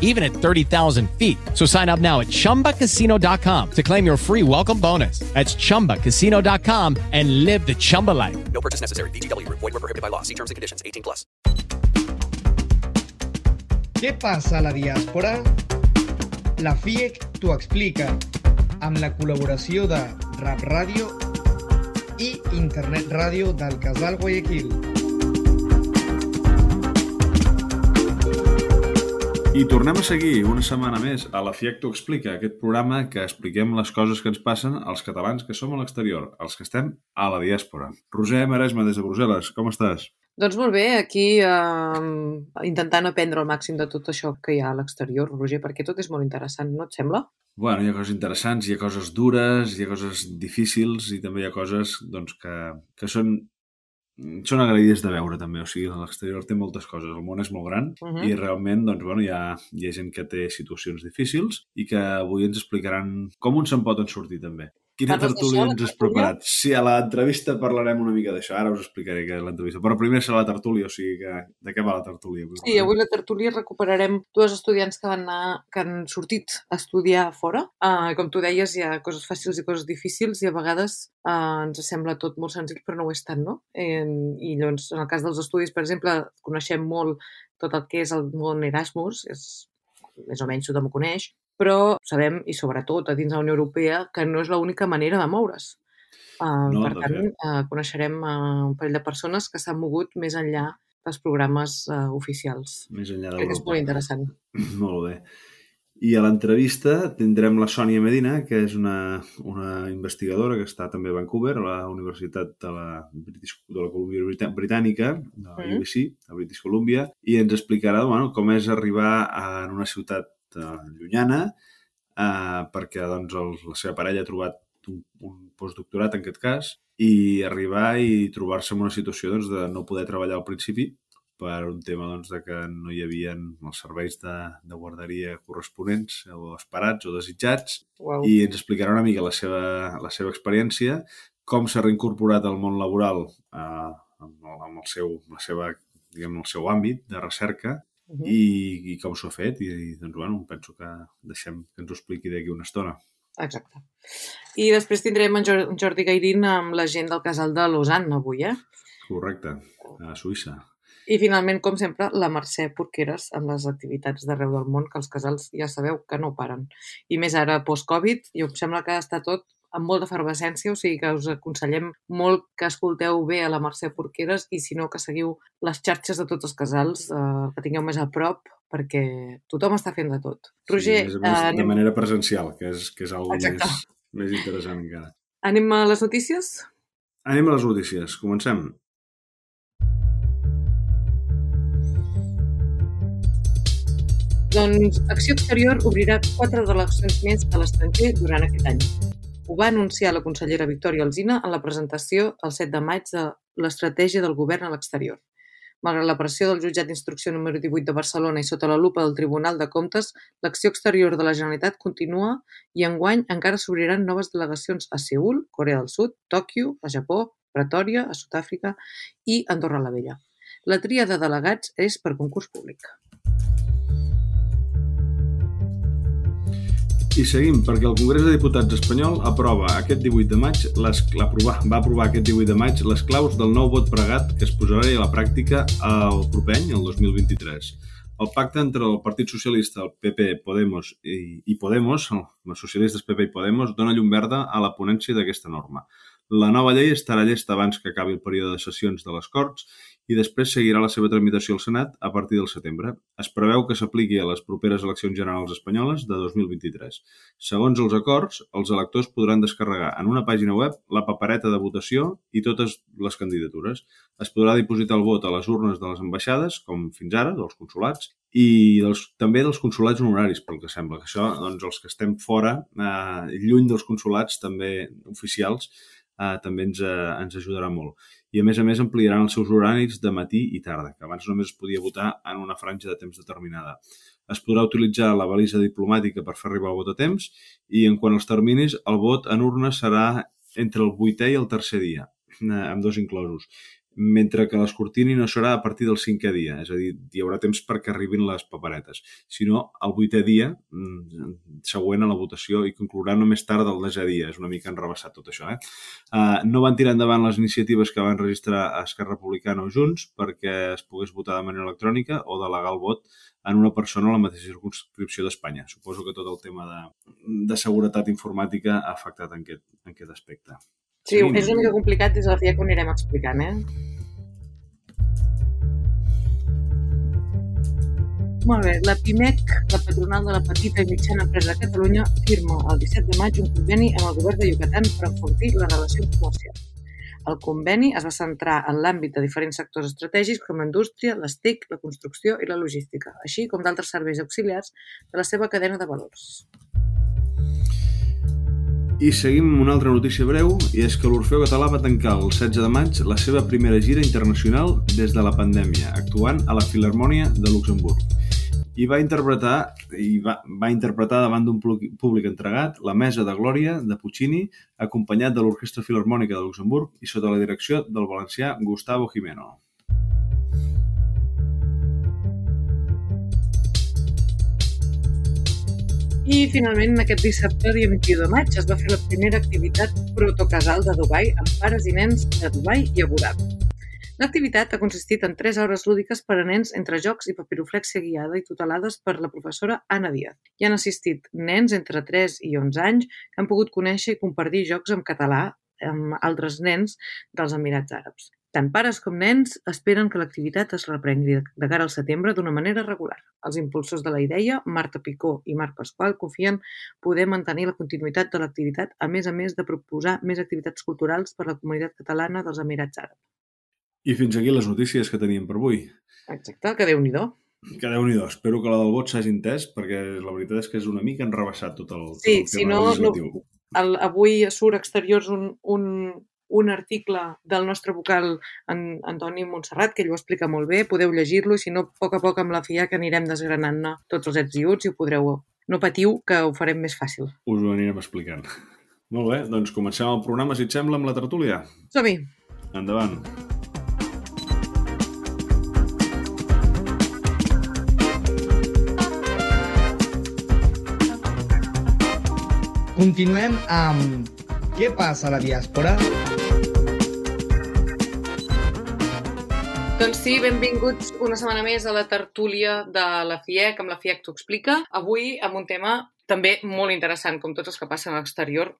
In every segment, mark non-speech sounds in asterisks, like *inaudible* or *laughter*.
even at 30,000 feet. So sign up now at ChumbaCasino.com to claim your free welcome bonus. That's ChumbaCasino.com and live the Chumba life. No purchase necessary. VGW Group. Void were prohibited by law. See terms and conditions. 18 plus. Què passa a la diàspora? La FIEC t'ho explica amb la col·laboració de Rap Ràdio i Internet Ràdio del Casal Guayaquil. I tornem a seguir una setmana més a la t'ho explica, aquest programa que expliquem les coses que ens passen als catalans que som a l'exterior, els que estem a la diàspora. Roser Maresma, des de Brussel·les, com estàs? Doncs molt bé, aquí eh, intentant aprendre el màxim de tot això que hi ha a l'exterior, Roger, perquè tot és molt interessant, no et sembla? Bueno, hi ha coses interessants, hi ha coses dures, hi ha coses difícils i també hi ha coses doncs, que, que són són agraïdes de veure també, o sigui, a l'exterior té moltes coses, el món és molt gran uh Mhm. -huh. i realment doncs, bueno, hi, ha, hi ha gent que té situacions difícils i que avui ens explicaran com un se'n pot en sortir també. Quina tertúlia ens has preparat? Sí, a l'entrevista parlarem una mica d'això, ara us explicaré què és l'entrevista, però primer serà la tertúlia, o sigui que de què va la tertúlia? Sí, avui la tertúlia recuperarem dos estudiants que van anar, que han sortit a estudiar fora. Uh, com tu deies, hi ha coses fàcils i coses difícils i a vegades uh, ens sembla tot molt senzill, però no ho és tant, no? Eh, I llavors, en el cas dels estudis, per exemple, coneixem molt tot el que és el món Erasmus, és, més o menys tothom ho coneix, però sabem, i sobretot a dins de la Unió Europea, que no és l'única manera de moure's. Uh, No, per tant, uh, coneixerem uh, un parell de persones que s'han mogut més enllà dels programes uh, oficials. Més enllà Crec que és d'Europa. molt interessant. *clears throat* Molt bé. I a l'entrevista tindrem la Sònia Medina, que és una, una investigadora que està també a Vancouver, a la Universitat de la, British, de la Colúmbia Brita- Britànica, de la Mm. UBC, a British Columbia, i ens explicarà bueno, com és arribar a, en una ciutat eh, llunyana, eh, perquè doncs, el, la seva parella ha trobat un, un postdoctorat, en aquest cas, i arribar i trobar-se en una situació doncs, de no poder treballar al principi per un tema doncs, de que no hi havia els serveis de, de guarderia corresponents o esperats o desitjats Uau. i ens explicarà una mica la seva, la seva experiència, com s'ha reincorporat al món laboral eh, amb, el, amb el seu, la seva, diguem, el seu àmbit de recerca Mhm. i, i com s'ho ha fet i, i doncs, bueno, penso que deixem que ens ho expliqui d'aquí una estona. Exacte. I després tindrem en Jordi Gairín amb la gent del casal de Lausanne avui, eh? Correcte, a Suïssa. I finalment, com sempre, la Mercè Porqueres amb les activitats d'arreu del món, que els casals ja sabeu que no paren. I més ara, post-Covid, i em sembla que està tot amb molta efervescència, o sigui que us aconsellem molt que escolteu bé a la Mercè Porqueres i si no que seguiu les xarxes de tots els casals, eh, que tingueu més a prop, perquè tothom està fent de tot. Roger, sí, més, eh, de manera presencial, que és, que és algo més, més interessant encara. anem a les notícies? Anem a les notícies. Comencem. Doncs Acció Exterior obrirà quatre delegacions més a l'estranger durant aquest any. Ho va anunciar la consellera Victòria Alzina en la presentació el 7 de maig de l'estratègia del govern a l'exterior. Malgrat la pressió del jutjat d'instrucció número 18 de Barcelona i sota la lupa del Tribunal de Comptes, l'acció exterior de la Generalitat continua i enguany encara s'obriran noves delegacions a Seul, Corea del Sud, Tòquio, a Japó, Pretòria, a Sud-àfrica i Andorra la Vella. La tria de delegats és per concurs públic. I seguim, perquè el Congrés de Diputats espanyol aprova aquest 18 de maig les, l'aprovar, va aprovar aquest 18 de maig les claus del nou vot pregat que es posarà a la pràctica el proper any, el 2023. El pacte entre el Partit Socialista, el PP, Podemos i, i Podemos, els socialistes PP i Podemos, dona llum verda a la ponència d'aquesta norma. La nova llei estarà llesta abans que acabi el període de sessions de les Corts i després seguirà la seva tramitació al Senat a partir del setembre. Es preveu que s'apliqui a les properes eleccions generals espanyoles de 2023. Segons els acords, els electors podran descarregar en una pàgina web la papereta de votació i totes les candidatures. Es podrà dipositar el vot a les urnes de les ambaixades, com fins ara, dels consulats, i dels, també dels consulats honoraris, pel que sembla. Que això, doncs, els que estem fora, eh, lluny dels consulats també oficials, eh, també ens, eh, ens ajudarà molt. I a més a més ampliaran els seus horaris de matí i tarda, que abans només es podia votar en una franja de temps determinada. Es podrà utilitzar la balisa diplomàtica per fer arribar el vot a temps i en quant als terminis, el vot en urna serà entre el vuitè i el tercer dia, eh, amb dos inclosos mentre que l'escrutini no serà a partir del cinquè dia, és a dir, hi haurà temps perquè arribin les paperetes, sinó el vuitè dia mm, següent a la votació i conclourà només tard del desè dia, és una mica enrebaçat tot això. Eh? Uh, no van tirar endavant les iniciatives que van registrar Esquerra Republicana o Junts perquè es pogués votar de manera electrònica o delegar el vot en una persona a la mateixa circunscripció d'Espanya. Suposo que tot el tema de, de seguretat informàtica ha afectat en aquest, en aquest aspecte. Sí, sí, és una mica complicat des de la FIA que ho anirem explicant, eh? Molt bé. La PIMEC, la patronal de la petita i mitjana empresa de Catalunya, firma el 17 de maig un conveni amb el govern de Yucatán per enfortir les relacions comercials. El conveni es va centrar en l'àmbit de diferents sectors estratègics com la indústria, les TIC, la construcció i la logística, així com d'altres serveis auxiliars de la seva cadena de valors. I seguim amb una altra notícia breu, i és que l'Orfeu Català va tancar el 16 de maig la seva primera gira internacional des de la pandèmia, actuant a la Filarmònia de Luxemburg. I va interpretar, i va, va interpretar davant d'un públic entregat la Mesa de Glòria de Puccini, acompanyat de l'Orquestra Filarmònica de Luxemburg i sota la direcció del valencià Gustavo Jimeno. I finalment, aquest dissabte, dia 21 de maig, es va fer la primera activitat protocasal de Dubai amb pares i nens de Dubai i Abu Dhabi. L'activitat ha consistit en 3 hores lúdiques per a nens entre jocs i papiroflexia guiada i tutelades per la professora Anna Díaz. Hi han assistit nens entre 3 i 11 anys que han pogut conèixer i compartir jocs en català amb altres nens dels Emirats Àrabs. Tant pares com nens esperen que l'activitat es reprengui de cara al setembre d'una manera regular. Els impulsors de la idea, Marta Picó i Marc Pasqual, confien poder mantenir la continuïtat de l'activitat, a més a més de proposar més activitats culturals per a la comunitat catalana dels Emirats Àrabs. I fins aquí les notícies que teníem per avui. Exacte, que déu nhi que déu nhi Espero que la del vot s'hagi entès, perquè la veritat és que és una mica enrebaçat tot el, tot sí, el si no, no, el, avui surt exteriors un, un, un article del nostre vocal en Antoni Montserrat, que ell ho explica molt bé, podeu llegir-lo i si no, a poc a poc amb la FIA que anirem desgranant tots els ets i uts i ho podreu... No patiu, que ho farem més fàcil. Us ho anirem explicant. Molt bé, doncs comencem el programa, si et sembla, amb la tertúlia. Som-hi! Endavant! Continuem amb Què passa a la diàspora? Doncs sí, benvinguts una setmana més a la tertúlia de la FIEC, amb la FIEC t'ho explica. Avui amb un tema també molt interessant, com tots els que passen a l'exterior,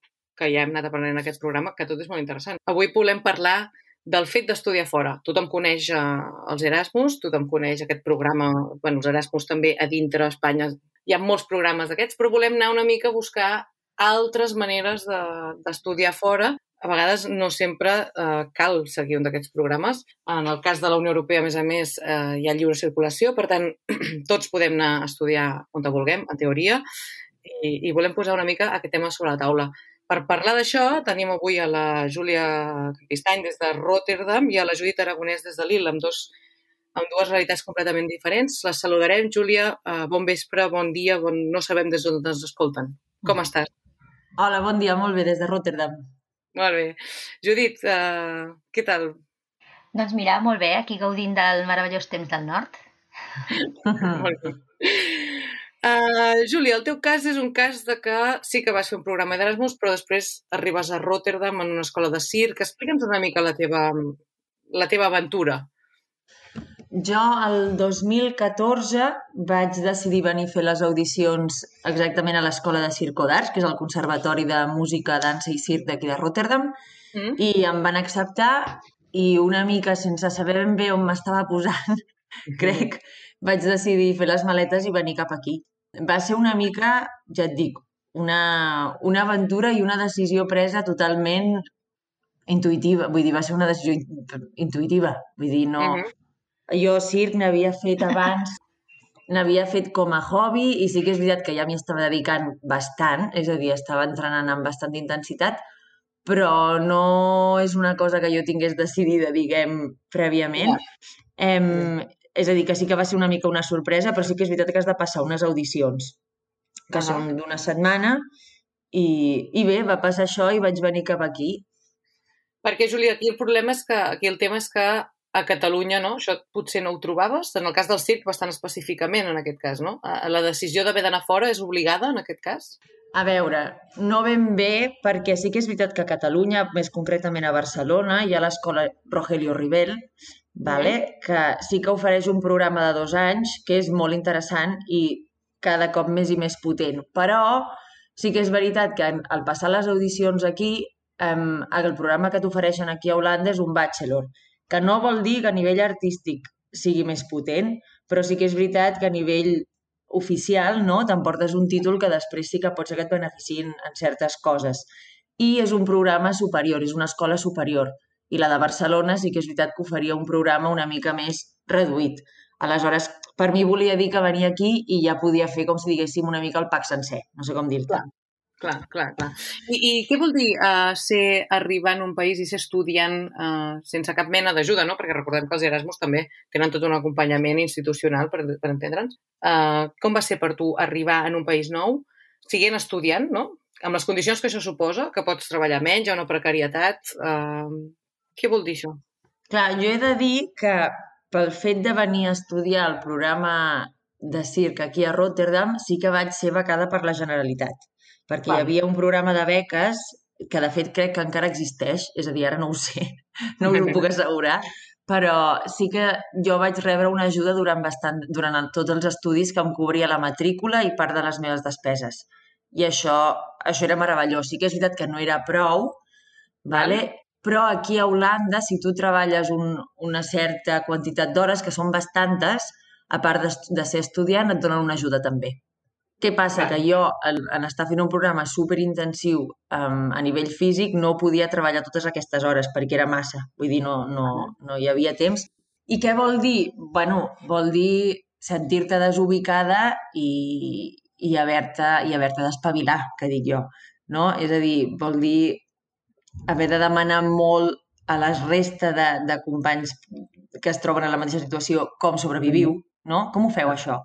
que ja hem anat aprenent en aquest programa, que tot és molt interessant. Avui volem parlar del fet d'estudiar fora. Tothom coneix eh, els Erasmus, tothom coneix aquest programa, bueno, els Erasmus també a dintre Espanya, hi ha molts programes d'aquests, però volem anar una mica a buscar altres maneres d'estudiar de, fora. A vegades no sempre eh, cal seguir un d'aquests programes. En el cas de la Unió Europea, a més a més, eh, hi ha lliure circulació, per tant, *clears throat* tots podem anar a estudiar on vulguem, en teoria, i, i volem posar una mica aquest tema sobre la taula. Per parlar d'això, tenim avui a la Júlia Capistany des de Rotterdam i a la Judit Aragonès des de Lille, amb, dos, amb dues realitats completament diferents. Les saludarem. Júlia, eh, bon vespre, bon dia, bon... no sabem des d'on ens escolten. Com mm. estàs? Hola, bon dia, molt bé, des de Rotterdam. Molt bé. Judit, uh, què tal? Doncs mira, molt bé, aquí gaudint del meravellós temps del nord. *laughs* molt bé. Uh, Júlia, el teu cas és un cas de que sí que vas fer un programa d'Erasmus, però després arribes a Rotterdam en una escola de circ. Explica'ns una mica la teva, la teva aventura. Jo, el 2014, vaig decidir venir a fer les audicions exactament a l'Escola de Circo d'Arts, que és el Conservatori de Música, Dansa i Circ d'aquí de Rotterdam, mm. i em van acceptar i una mica sense saber ben bé on m'estava posant, crec, vaig decidir fer les maletes i venir cap aquí. Va ser una mica, ja et dic, una, una aventura i una decisió presa totalment intuïtiva. Vull dir, va ser una decisió intuïtiva. Vull dir, no... Uh -huh. Jo circ n'havia fet abans, n'havia fet com a hobby i sí que és veritat que ja m'hi estava dedicant bastant, és a dir, estava entrenant amb bastant intensitat, però no és una cosa que jo tingués decidida, diguem, prèviament. Yeah. Em, és a dir, que sí que va ser una mica una sorpresa, però sí que és veritat que has de passar unes audicions, que són d'una setmana, i, i bé, va passar això i vaig venir cap aquí. Perquè, Júlia, aquí el problema és que, aquí el tema és que a Catalunya, no? Això potser no ho trobaves? En el cas del circ, bastant específicament, en aquest cas, no? La decisió d'haver d'anar fora és obligada, en aquest cas? A veure, no ben bé, perquè sí que és veritat que a Catalunya, més concretament a Barcelona, hi ha l'escola Rogelio Ribel, vale? que sí que ofereix un programa de dos anys que és molt interessant i cada cop més i més potent. Però sí que és veritat que al passar les audicions aquí, el programa que t'ofereixen aquí a Holanda és un bachelor, que no vol dir que a nivell artístic sigui més potent, però sí que és veritat que a nivell oficial no t'emportes un títol que després sí que pot ser que et beneficiïn en certes coses. I és un programa superior, és una escola superior i la de Barcelona sí que és veritat que oferia un programa una mica més reduït. Aleshores, per mi volia dir que venia aquí i ja podia fer, com si diguéssim, una mica el pack sencer. No sé com dir-te. Clar, clar, clar. I, I què vol dir uh, ser arribar en un país i ser estudiant uh, sense cap mena d'ajuda, no? Perquè recordem que els Erasmus també tenen tot un acompanyament institucional, per, per entendre'ns. Uh, com va ser per tu arribar en un país nou, siguent estudiant, no? Amb les condicions que això suposa, que pots treballar menys, hi ha una precarietat... Uh, què vol dir això? Clar, jo he de dir que pel fet de venir a estudiar el programa de circ aquí a Rotterdam, sí que vaig ser becada per la Generalitat, perquè Val. hi havia un programa de beques que de fet crec que encara existeix, és a dir, ara no ho sé, no us ho puc *laughs* assegurar, però sí que jo vaig rebre una ajuda durant, bastant, durant tots els estudis que em cobria la matrícula i part de les meves despeses. I això, això era meravellós. Sí que és veritat que no era prou, vale? però aquí a Holanda, si tu treballes un, una certa quantitat d'hores, que són bastantes, a part de, de ser estudiant, et donen una ajuda també. Què passa? Que jo, en estar fent un programa superintensiu um, a nivell físic, no podia treballar totes aquestes hores perquè era massa. Vull dir, no, no, no hi havia temps. I què vol dir? bueno, vol dir sentir-te desubicada i, i haver-te haver, haver d'espavilar, que dic jo. No? És a dir, vol dir haver de demanar molt a la resta de, de companys que es troben en la mateixa situació com sobreviviu, no? Com ho feu, això?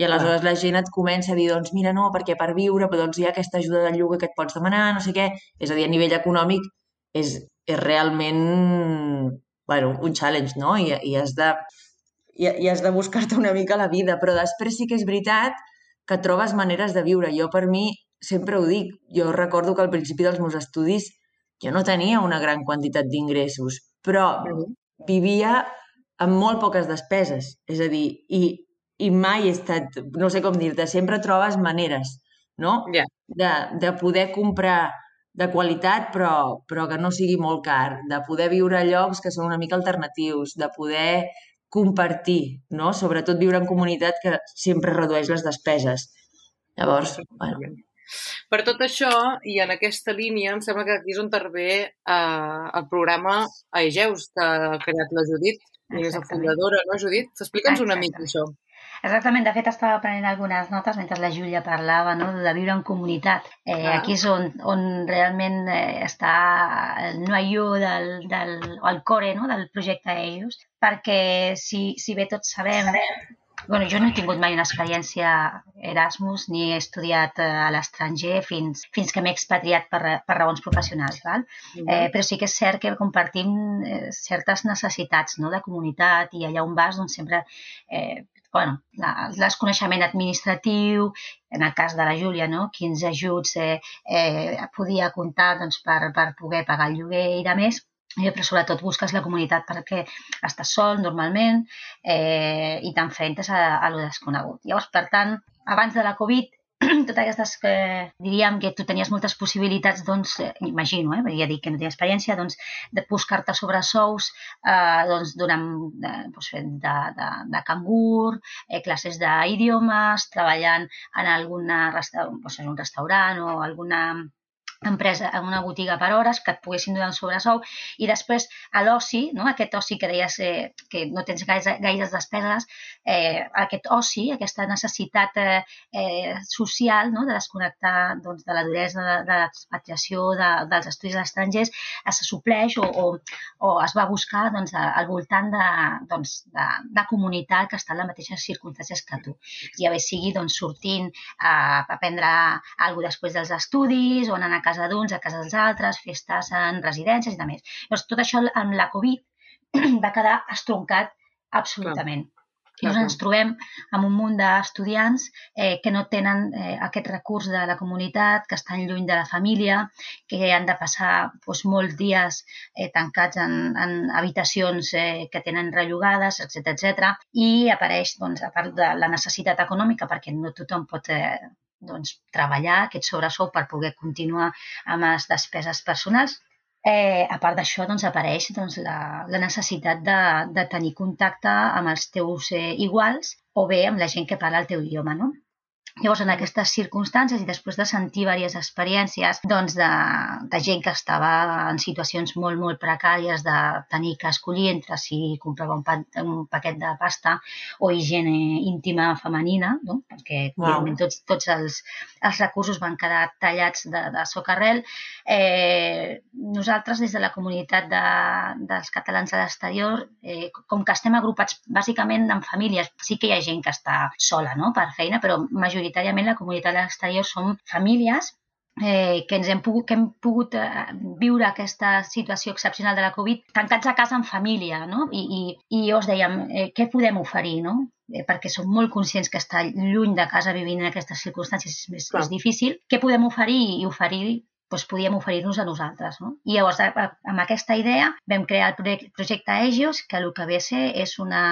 I aleshores la gent et comença a dir, doncs mira, no, perquè per viure però doncs hi ha aquesta ajuda de lloguer que et pots demanar, no sé què. És a dir, a nivell econòmic és, és realment bueno, un challenge, no? I, i has de, i, i has de buscar-te una mica la vida, però després sí que és veritat que trobes maneres de viure. Jo, per mi, sempre ho dic, jo recordo que al principi dels meus estudis jo no tenia una gran quantitat d'ingressos, però vivia amb molt poques despeses. És a dir, i, i mai he estat, no sé com dir-te, sempre trobes maneres, no? Yeah. De, de poder comprar de qualitat però, però que no sigui molt car, de poder viure a llocs que són una mica alternatius, de poder compartir, no? Sobretot viure en comunitat que sempre redueix les despeses. Llavors, bueno, per tot això, i en aquesta línia, em sembla que aquí és on intervé eh, el programa Aegeus, que ha creat la Judit, i és la fundadora, no, Judit? Explica'ns una mica això. Exactament, de fet estava prenent algunes notes mentre la Júlia parlava no? de viure en comunitat. Eh, ah. Aquí és on, on realment eh, està el nualló del, del, el core no? del projecte EUS, perquè si, si bé tots sabem bueno, jo no he tingut mai una experiència Erasmus ni he estudiat eh, a l'estranger fins, fins que m'he expatriat per, per raons professionals. Val? Mm -hmm. eh, però sí que és cert que compartim eh, certes necessitats no? de comunitat i allà on vas doncs, sempre eh, bueno, la, desconeixement administratiu, en el cas de la Júlia, no? quins ajuts eh, eh, podia comptar doncs, per, per poder pagar el lloguer i de més, Eh, però sobretot busques la comunitat perquè estàs sol normalment eh, i t'enfrentes a, a lo desconegut. Llavors, per tant, abans de la Covid *clears throat* totes aquestes que diríem que tu tenies moltes possibilitats, doncs, eh, imagino, eh, ja dic que no tenia experiència, doncs, de buscar-te sobre sous eh, doncs, durant, de, doncs, de, de, de cangur, eh, classes d'idiomes, treballant en alguna doncs, un restaurant o alguna empresa en una botiga per hores que et poguessin donar el sobresou i després a l'oci, no? aquest oci que deies eh, que no tens gaires, gaires despeses, eh, aquest oci, aquesta necessitat eh, eh, social no? de desconnectar doncs, de la duresa de, de l'expatriació de, dels estudis estrangers es supleix o, o, o es va buscar doncs, al voltant de, doncs, de, de comunitat que està en les mateixes circumstàncies que tu. Ja bé sigui doncs, sortint a, a aprendre alguna després dels estudis o anant a casa d'uns, a casa dels altres, festes en residències i de més. Llavors, tot això amb la Covid *clears throat* va quedar estroncat absolutament. Clar. Llavors ens trobem amb un munt d'estudiants eh, que no tenen eh, aquest recurs de la comunitat, que estan lluny de la família, que han de passar doncs, molts dies eh, tancats en, en habitacions eh, que tenen rellogades, etc etc. I apareix, doncs, a part de la necessitat econòmica, perquè no tothom pot eh, doncs, treballar aquest sobresou per poder continuar amb les despeses personals. Eh, a part d'això, doncs, apareix doncs, la, la necessitat de, de tenir contacte amb els teus eh, iguals o bé amb la gent que parla el teu idioma, no? Llavors, en aquestes circumstàncies i després de sentir diverses experiències doncs, de, de gent que estava en situacions molt, molt precàries de tenir que escollir entre si comprava un, pa, un paquet de pasta o higiene íntima femenina, no? perquè wow. tots, tots els, els recursos van quedar tallats de, de socarrel, eh, nosaltres des de la comunitat de, dels catalans a l'exterior, eh, com que estem agrupats bàsicament en famílies, sí que hi ha gent que està sola no? per feina, però majoritàriament majoritàriament la comunitat a l'exterior som famílies eh, que ens hem pogut, que hem pogut eh, viure aquesta situació excepcional de la Covid tancats a casa en família, no? I, i, i us dèiem, eh, què podem oferir, no? Eh, perquè som molt conscients que estar lluny de casa vivint en aquestes circumstàncies és, és difícil. Què podem oferir? I oferir doncs podíem oferir-nos a nosaltres. No? I llavors, amb aquesta idea, vam crear el projecte EGIOS, que el que ve a ser és una...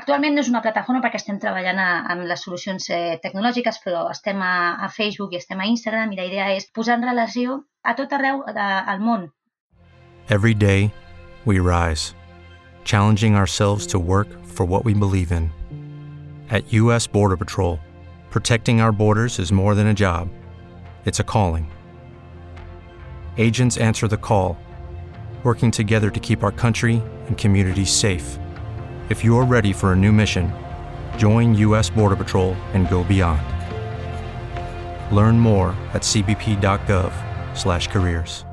Actualment no és una plataforma perquè estem treballant amb les solucions eh, tecnològiques, però estem a, a Facebook i estem a Instagram i la idea és posar en relació a tot arreu de, al món. Every day, we rise, challenging ourselves to work for what we believe in. At U.S. Border Patrol, protecting our borders is more than a job, it's a calling. Agents answer the call, working together to keep our country and communities safe. If you're ready for a new mission, join U.S. Border Patrol and go beyond. Learn more at cbp.gov/careers.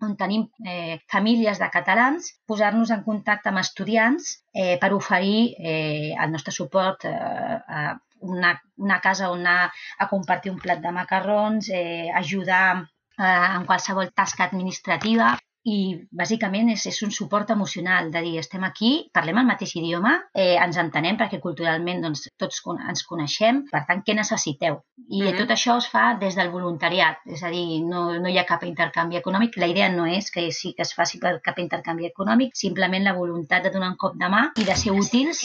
on tenim eh, famílies de catalans, posar-nos en contacte amb estudiants eh, per oferir eh, el nostre suport eh, a una, una casa on anar a compartir un plat de macarrons, eh, ajudar en qualsevol tasca administrativa i bàsicament és, és un suport emocional de dir estem aquí, parlem el mateix idioma, eh, ens entenem perquè culturalment doncs, tots ens coneixem, per tant, què necessiteu? I mm -hmm. tot això es fa des del voluntariat, és a dir, no, no hi ha cap intercanvi econòmic. La idea no és que sí que es faci per cap intercanvi econòmic, simplement la voluntat de donar un cop de mà i de ser útils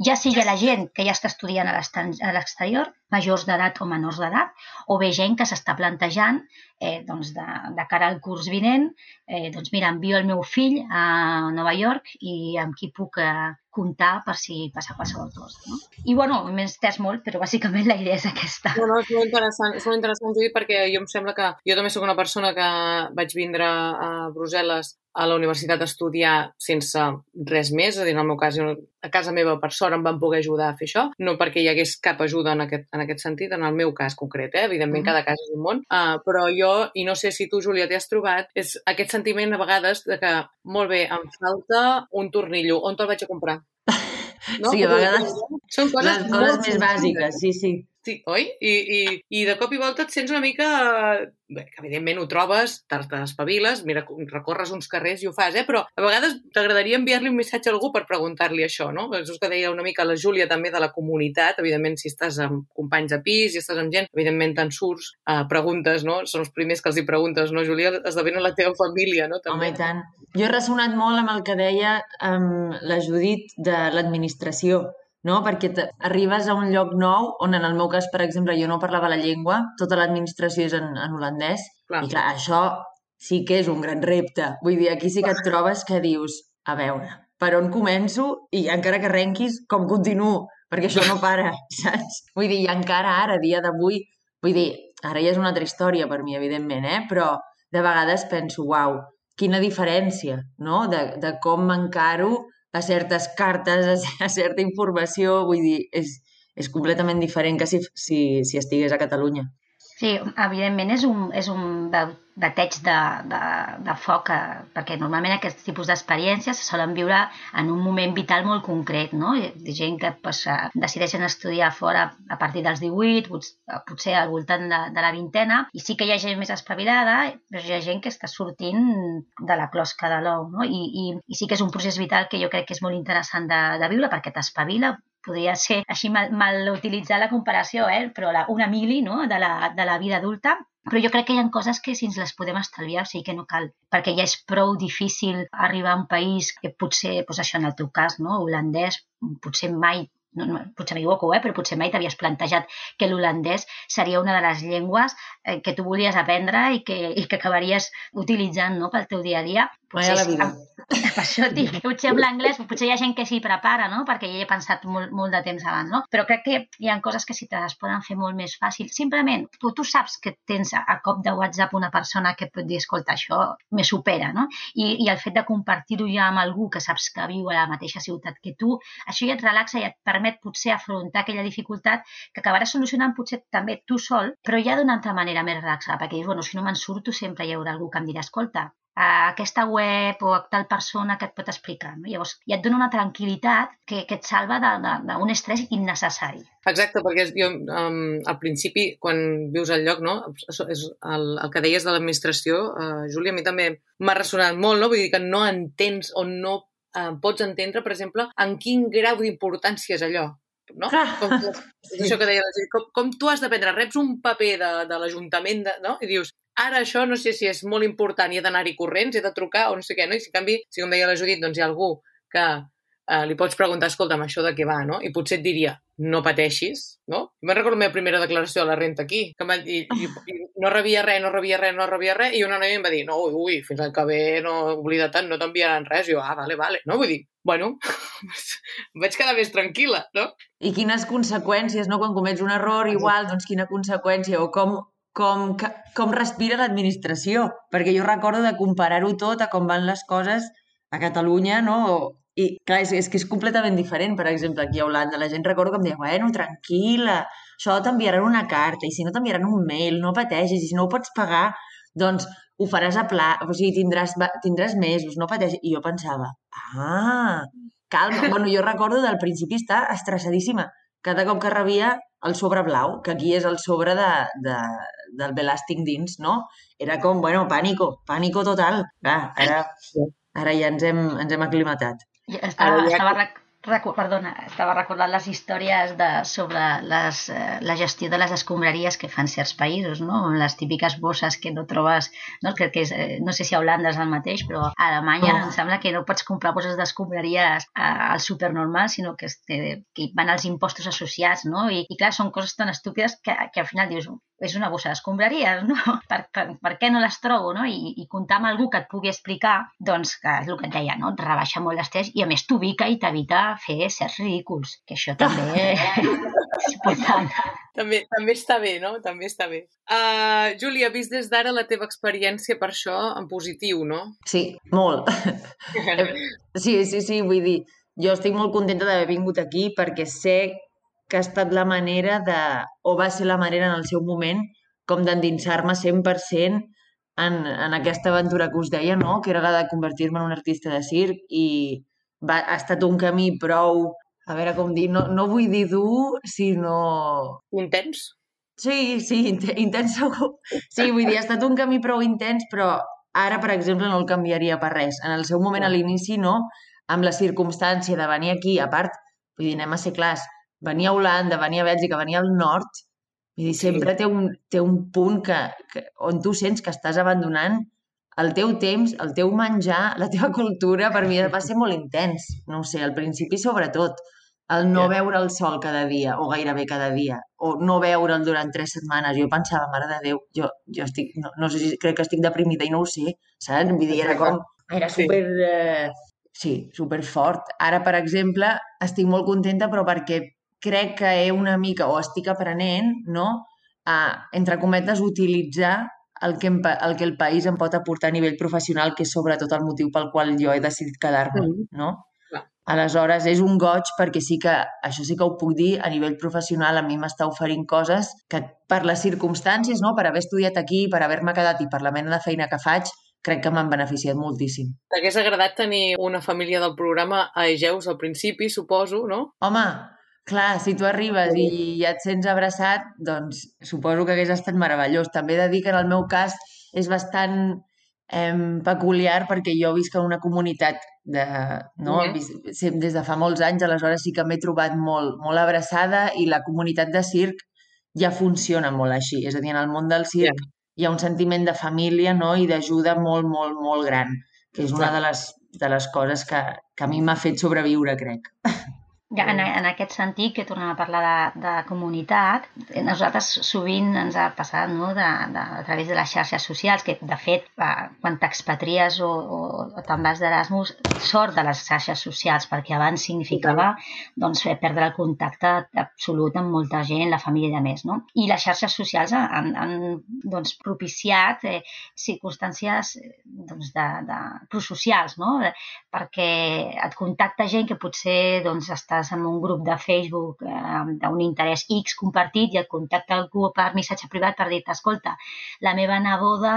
ja sigui la gent que ja està estudiant a l'exterior, majors d'edat o menors d'edat, o bé gent que s'està plantejant eh, doncs de, de cara al curs vinent, eh, doncs mira, envio el meu fill a Nova York i amb qui puc eh, comptar per si passa qualsevol cosa. No? I bueno, m'he estès molt, però bàsicament la idea és aquesta. No, no, és molt interessant, és molt interessant, Judit, perquè jo em sembla que jo també sóc una persona que vaig vindre a Brussel·les a la universitat a estudiar sense res més, és a dir, en el meu cas, a casa meva, per sort, em van poder ajudar a fer això, no perquè hi hagués cap ajuda en aquest, en aquest sentit, en el meu cas concret, eh? evidentment mm. cada cas és un món, uh, però jo, i no sé si tu, Júlia, t'hi has trobat, és aquest sentiment a vegades de que, molt bé, em falta un tornillo, on te'l vaig a comprar? *laughs* No? Sí, a vegades són coses, les coses més bàsiques, sí, sí. Sí, oi? I, i, I de cop i volta et sents una mica... Bé, que evidentment ho trobes, t'espaviles, mira, recorres uns carrers i ho fas, eh? però a vegades t'agradaria enviar-li un missatge a algú per preguntar-li això, no? És que deia una mica la Júlia també de la comunitat, evidentment si estàs amb companys de pis i estàs amb gent, evidentment te'n surts, uh, preguntes, no? Són els primers que els hi preguntes, no, Júlia? Esdevenen la teva família, no? També. Home, i tant. Jo he ressonat molt amb el que deia um, la Judit de l'administració, no? Perquè arribes a un lloc nou on, en el meu cas, per exemple, jo no parlava la llengua, tota l'administració és en, en holandès, clar. i clar, això sí que és un gran repte. Vull dir, aquí sí que et trobes que dius, a veure, per on començo i encara que arrenquis, com continuo? Perquè això no para, *laughs* saps? Vull dir, i encara ara, dia d'avui, vull dir, ara ja és una altra història per mi, evidentment, eh? però de vegades penso, uau, quina diferència, no?, de, de com m'encaro a certes cartes, a, certa informació, vull dir, és, és completament diferent que si, si, si estigués a Catalunya. Sí, evidentment és un, és un bateig de, de, de foc, eh, perquè normalment aquests tipus d'experiències se solen viure en un moment vital molt concret, no? Hi gent que pues, eh, decideixen estudiar fora a partir dels 18, potser al voltant de, de la vintena, i sí que hi ha gent més espavilada, però hi ha gent que està sortint de la closca de l'ou, no? I, i, I sí que és un procés vital que jo crec que és molt interessant de, de viure perquè t'espavila, podria ser així mal, mal utilitzar la comparació, eh? però la, una mili no? de, la, de la vida adulta però jo crec que hi ha coses que si ens les podem estalviar, o sigui que no cal, perquè ja és prou difícil arribar a un país que potser, doncs això en el teu cas, no? holandès, potser mai no, no, potser m'equivoco, eh, però potser mai t'havies plantejat que l'holandès seria una de les llengües eh, que tu volies aprendre i que, i que acabaries utilitzant no, pel teu dia a dia. Potser, la vida. *laughs* Per això dic, potser amb l'anglès, potser hi ha gent que s'hi prepara, no? perquè ja he pensat molt, molt de temps abans, no? però crec que hi ha coses que si te les poden fer molt més fàcil. Simplement, tu, tu saps que tens a cop de WhatsApp una persona que pot dir, escolta, això me supera, no? I, i el fet de compartir-ho ja amb algú que saps que viu a la mateixa ciutat que tu, això ja et relaxa i et permet potser afrontar aquella dificultat que acabaràs solucionant potser també tu sol, però ja d'una altra manera més relaxada, perquè dius, bueno, si no me'n surto sempre hi haurà algú que em dirà, escolta, a aquesta web o a tal persona que et pot explicar. No? Llavors, ja et dona una tranquil·litat que, que et salva d'un estrès innecessari. Exacte, perquè jo um, al principi, quan vius al lloc, no? és el, el que deies de l'administració, uh, Júlia, a mi també m'ha ressonat molt, no? vull dir que no entens o no uh, pots entendre, per exemple, en quin grau d'importància és allò no? Com, *laughs* és això que deia com, com tu has de prendre, reps un paper de, de l'Ajuntament, no? i dius, ara això no sé si és molt important i he d'anar-hi corrents, he de trucar o no sé què, no? I si en canvi, si com deia la Judit, doncs hi ha algú que eh, li pots preguntar, escolta'm, això de què va, no? I potser et diria, no pateixis, no? Me'n recordo la meva primera declaració de la renta aquí, que va dir, i, i no rebia res, no rebia res, no rebia res, i una noia em va dir, no, ui, ui fins al que ve, no oblida tant, no t'enviaran res. I jo, ah, vale, vale. No, vull dir, bueno, *laughs* vaig quedar més tranquil·la, no? I quines conseqüències, no? Quan comets un error, igual, doncs quina conseqüència, o com, com, com respira l'administració, perquè jo recordo de comparar-ho tot a com van les coses a Catalunya, no? I, clar, és, és que és completament diferent, per exemple, aquí a Holanda. La gent recordo que em deia, bueno, tranquil·la, això t'enviaran una carta, i si no t'enviaran un mail, no pateixis, i si no ho pots pagar, doncs ho faràs a pla, o sigui, tindràs, tindràs mesos, no pateixis. I jo pensava, ah, calma. *laughs* bueno, jo recordo del principi estar estressadíssima. Cada cop que rebia el sobre blau, que aquí és el sobre de, de, del belàstic dins, no? Era com, bueno, pànico, pànico total. Clar, ara, ara ja ens hem, ens hem aclimatat. Ja estava, ja... estava, perdona, estava recordant les històries de, sobre les, eh, la gestió de les escombraries que fan certs països, no? les típiques bosses que no trobes, no, Crec que és, eh, no sé si a Holanda és el mateix, però a Alemanya oh. em sembla que no pots comprar bosses d'escombraries al super normal, sinó que, que, que van als impostos associats, no? I, i clar, són coses tan estúpides que, que al final dius, és una bossa d'escombraries, no? *laughs* Per, per, per què no les trobo, no? I, I comptar amb algú que et pugui explicar, doncs, que és el que et deia, no? Et rebaixa molt l'estrès i a més t'ubica i t'evita fer certs ridículs, que això *laughs* també és important. També, també està bé, no? També està bé. Uh, Júlia, vist des d'ara la teva experiència per això en positiu, no? Sí, molt. *laughs* sí, sí, sí, vull dir, jo estic molt contenta d'haver vingut aquí perquè sé que ha estat la manera de, o va ser la manera en el seu moment, com d'endinsar-me 100% en, en aquesta aventura que us deia, no? que era la de convertir-me en un artista de circ i va, ha estat un camí prou, a veure com dir, no, no vull dir dur, sinó... Intens? Sí, sí, intens segur. Sí, vull dir, ha estat un camí prou intens, però ara, per exemple, no el canviaria per res. En el seu moment, a l'inici, no, amb la circumstància de venir aquí, a part, vull dir, anem a ser clars, venir a Holanda, venir a Bèlgica, venir al nord, vull dir, sempre sí. té, un, té un punt que, que, on tu sents que estàs abandonant el teu temps, el teu menjar, la teva cultura, per mi va ser molt intens. No sé, al principi sobretot. el no Ja. veure el sol cada dia, o gairebé cada dia, o no veure'l durant tres setmanes. Jo pensava, mare de Déu, jo, jo estic, no, no sé si crec que estic deprimida i no ho sé, saps? Vull dir, era com, era Sí. super, eh, sí, super fort. Ara, per exemple, estic molt contenta, però perquè crec que he una mica, o estic aprenent, no?, a, entre cometes, utilitzar el que, em, el que el país em pot aportar a nivell professional, que és sobretot el motiu pel qual jo he decidit quedar-me, Mhm. no? Clar. Aleshores, és un goig perquè sí que, això sí que ho puc dir, a nivell professional a mi m'està oferint coses que per les circumstàncies, no? per haver estudiat aquí, per haver-me quedat i per la mena de feina que faig, crec que m'han beneficiat moltíssim. T'hagués agradat tenir una família del programa a Egeus al principi, suposo, no? Home, clar, si tu arribes i ja et sents abraçat, doncs suposo que hagués estat meravellós. També he de dir que en el meu cas és bastant eh, peculiar perquè jo visc en una comunitat de, no? Sem- des de fa molts anys, aleshores sí que m'he trobat molt, molt abraçada i la comunitat de circ ja funciona molt així. És a dir, en el món del circ hi ha un sentiment de família no? i d'ajuda molt, molt, molt gran, que és una de les, de les coses que, que a mi m'ha fet sobreviure, crec. *laughs* Ja, en, en aquest sentit, que tornem a parlar de, de comunitat, eh, nosaltres sovint ens ha passat no? de, de, a través de les xarxes socials, que de fet, eh, quan t'expatries o, o, o te'n vas d'Erasmus, sort de les xarxes socials, perquè abans significava doncs, perdre el contacte absolut amb molta gent, la família i de més. No? I les xarxes socials han, han doncs, propiciat eh, circumstàncies eh, doncs, de, de, prosocials, no? perquè et contacta gent que potser doncs, estàs en un grup de Facebook eh, d'un interès X compartit i et contacta algú per missatge privat per dir-te, escolta, la meva neboda,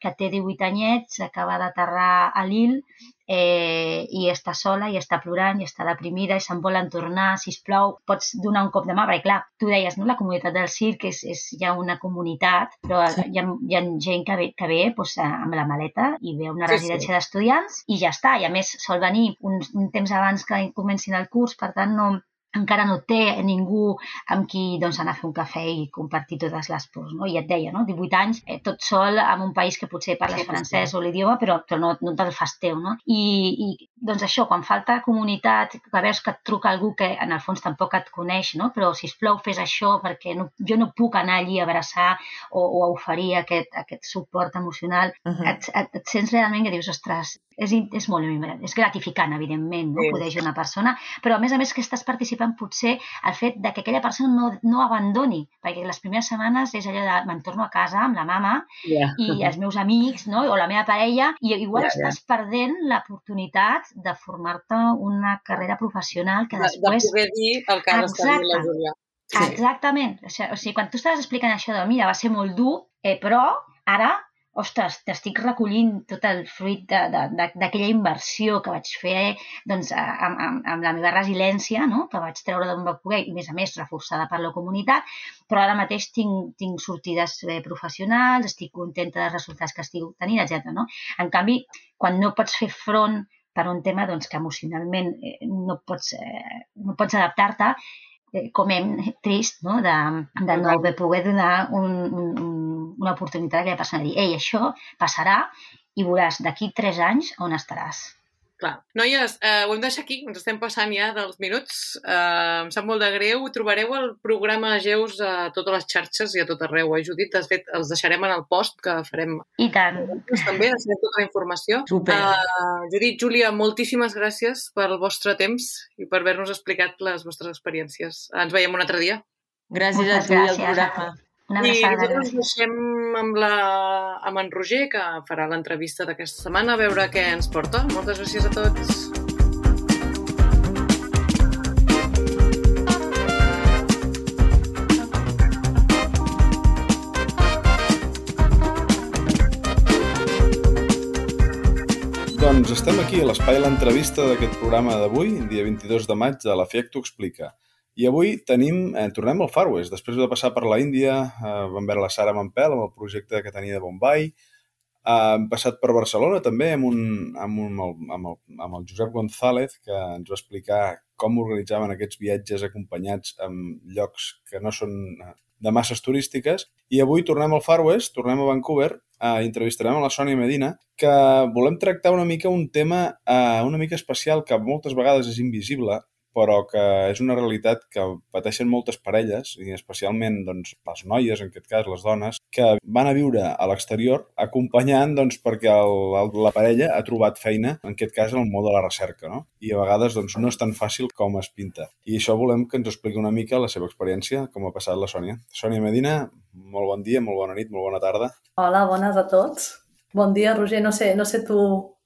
que té 18 anyets, acaba d'aterrar a Lille eh, i està sola i està plorant i està deprimida i se'n volen tornar, si plau, pots donar un cop de mà, perquè clar, tu deies, no? la comunitat del circ és, és ja una comunitat, però Sí. hi, ha, hi ha gent que ve, que ve doncs, amb la maleta i ve a una Sí, sí. residència d'estudiants i ja està, i a més sol venir un, un temps abans que comencin el curs, per tant no, encara no té ningú amb qui doncs, anar a fer un cafè i compartir totes les pors. No? I et deia, no? 18 anys, eh, tot sol, en un país que potser parles Sí, sí, francès o l'idioma, però, però no, no te'l fas teu. No? I, I doncs això, quan falta comunitat, que veus que et truca algú que en el fons tampoc et coneix, no? però si plau fes això perquè no, jo no puc anar allí a abraçar o, o a oferir aquest, aquest suport emocional, Uh -huh. et, et, et sents realment que dius, ostres, és, és molt és gratificant, evidentment, no? Sí. poder ajudar una persona, però a més a més que estàs participant potser el fet de que aquella persona no, no abandoni, perquè les primeres setmanes és allò de me'n torno a casa amb la mama Ja. i els meus amics, no? o la meva parella, i igual ja. estàs perdent l'oportunitat de formar-te una carrera professional que De, de després... poder dir el que ha d'estar dient la. Júlia. Exactament. O sigui, o sigui, quan tu estàs explicant això de, mira, va ser molt dur, eh, però ara, ostres, t'estic recollint tot el fruit d'aquella inversió que vaig fer doncs, amb, amb, amb la meva resiliència, no? que vaig treure d'on va poder, i a més a més reforçada per la comunitat, però ara mateix tinc, tinc sortides eh, professionals, estic contenta dels resultats que estic tenint, etc. No? En canvi, quan no pots fer front per un tema doncs, que emocionalment eh, no pots, eh, no pots adaptar-te, eh, com hem trist no? de, de no haver poder donar un, un, un, una oportunitat a aquella persona de dir, ei, això passarà i veuràs d'aquí tres anys on estaràs. Clar. Noies, eh, ho hem de deixar aquí, ens estem passant ja dels minuts. Eh, em sap molt de greu. Trobareu el programa Geus a totes les xarxes i a tot arreu, eh, Judit? De fet, els deixarem en el post que farem I tant. també, deixarem tota la informació. Super. Uh, Judit, Júlia, moltíssimes gràcies pel vostre temps i per haver-nos explicat les vostres experiències. Ens veiem un altre dia. Gràcies a Moltes tu i al programa. Una I nosaltres ens deixem amb, la, amb en Roger, que farà l'entrevista d'aquesta setmana, a veure què ens porta. Moltes gràcies a tots. Doncs estem aquí a l'espai l'entrevista d'aquest programa d'avui, dia 22 de maig, de la FIEC t'ho explica. I avui tenim, eh, tornem al Far West. Després de passar per la Índia, eh, vam veure la Sara Mampel amb el projecte que tenia de Bombay. Eh, hem passat per Barcelona també amb, un, amb, un, amb, el, amb, el, amb el Josep González, que ens va explicar com organitzaven aquests viatges acompanyats en llocs que no són eh, de masses turístiques. I avui tornem al Far West, tornem a Vancouver, eh, entrevistarem a la Sònia Medina, que volem tractar una mica un tema eh, una mica especial que moltes vegades és invisible, però que és una realitat que pateixen moltes parelles, i especialment doncs, les noies, en aquest cas les dones, que van a viure a l'exterior acompanyant doncs, perquè el, el, la parella ha trobat feina, en aquest cas en el món de la recerca, no? i a vegades doncs, no és tan fàcil com es pinta. I això volem que ens expliqui una mica la seva experiència, com ha passat la Sònia. Sònia Medina, molt bon dia, molt bona nit, molt bona tarda. Hola, bones a tots. Bon dia, Roger. No sé, no sé tu,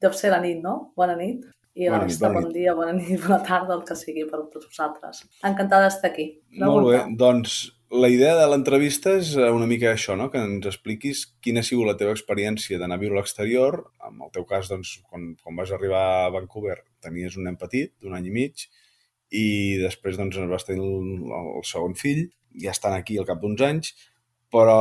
deu ser la nit, no? Bona nit. I Bona nit, bona bon dia, bona nit, *laughs* bona tarda, el que sigui per tots vosaltres. Encantada d'estar aquí. De Molt bé, doncs la idea de l'entrevista és eh, una mica això, no? que ens expliquis quina ha sigut la teva experiència d'anar a viure a l'exterior. En el teu cas, doncs, quan, quan vas arribar a Vancouver tenies un nen petit, d'un any i mig, i després doncs, vas tenir el, el segon fill, ja estan aquí al cap d'uns anys, però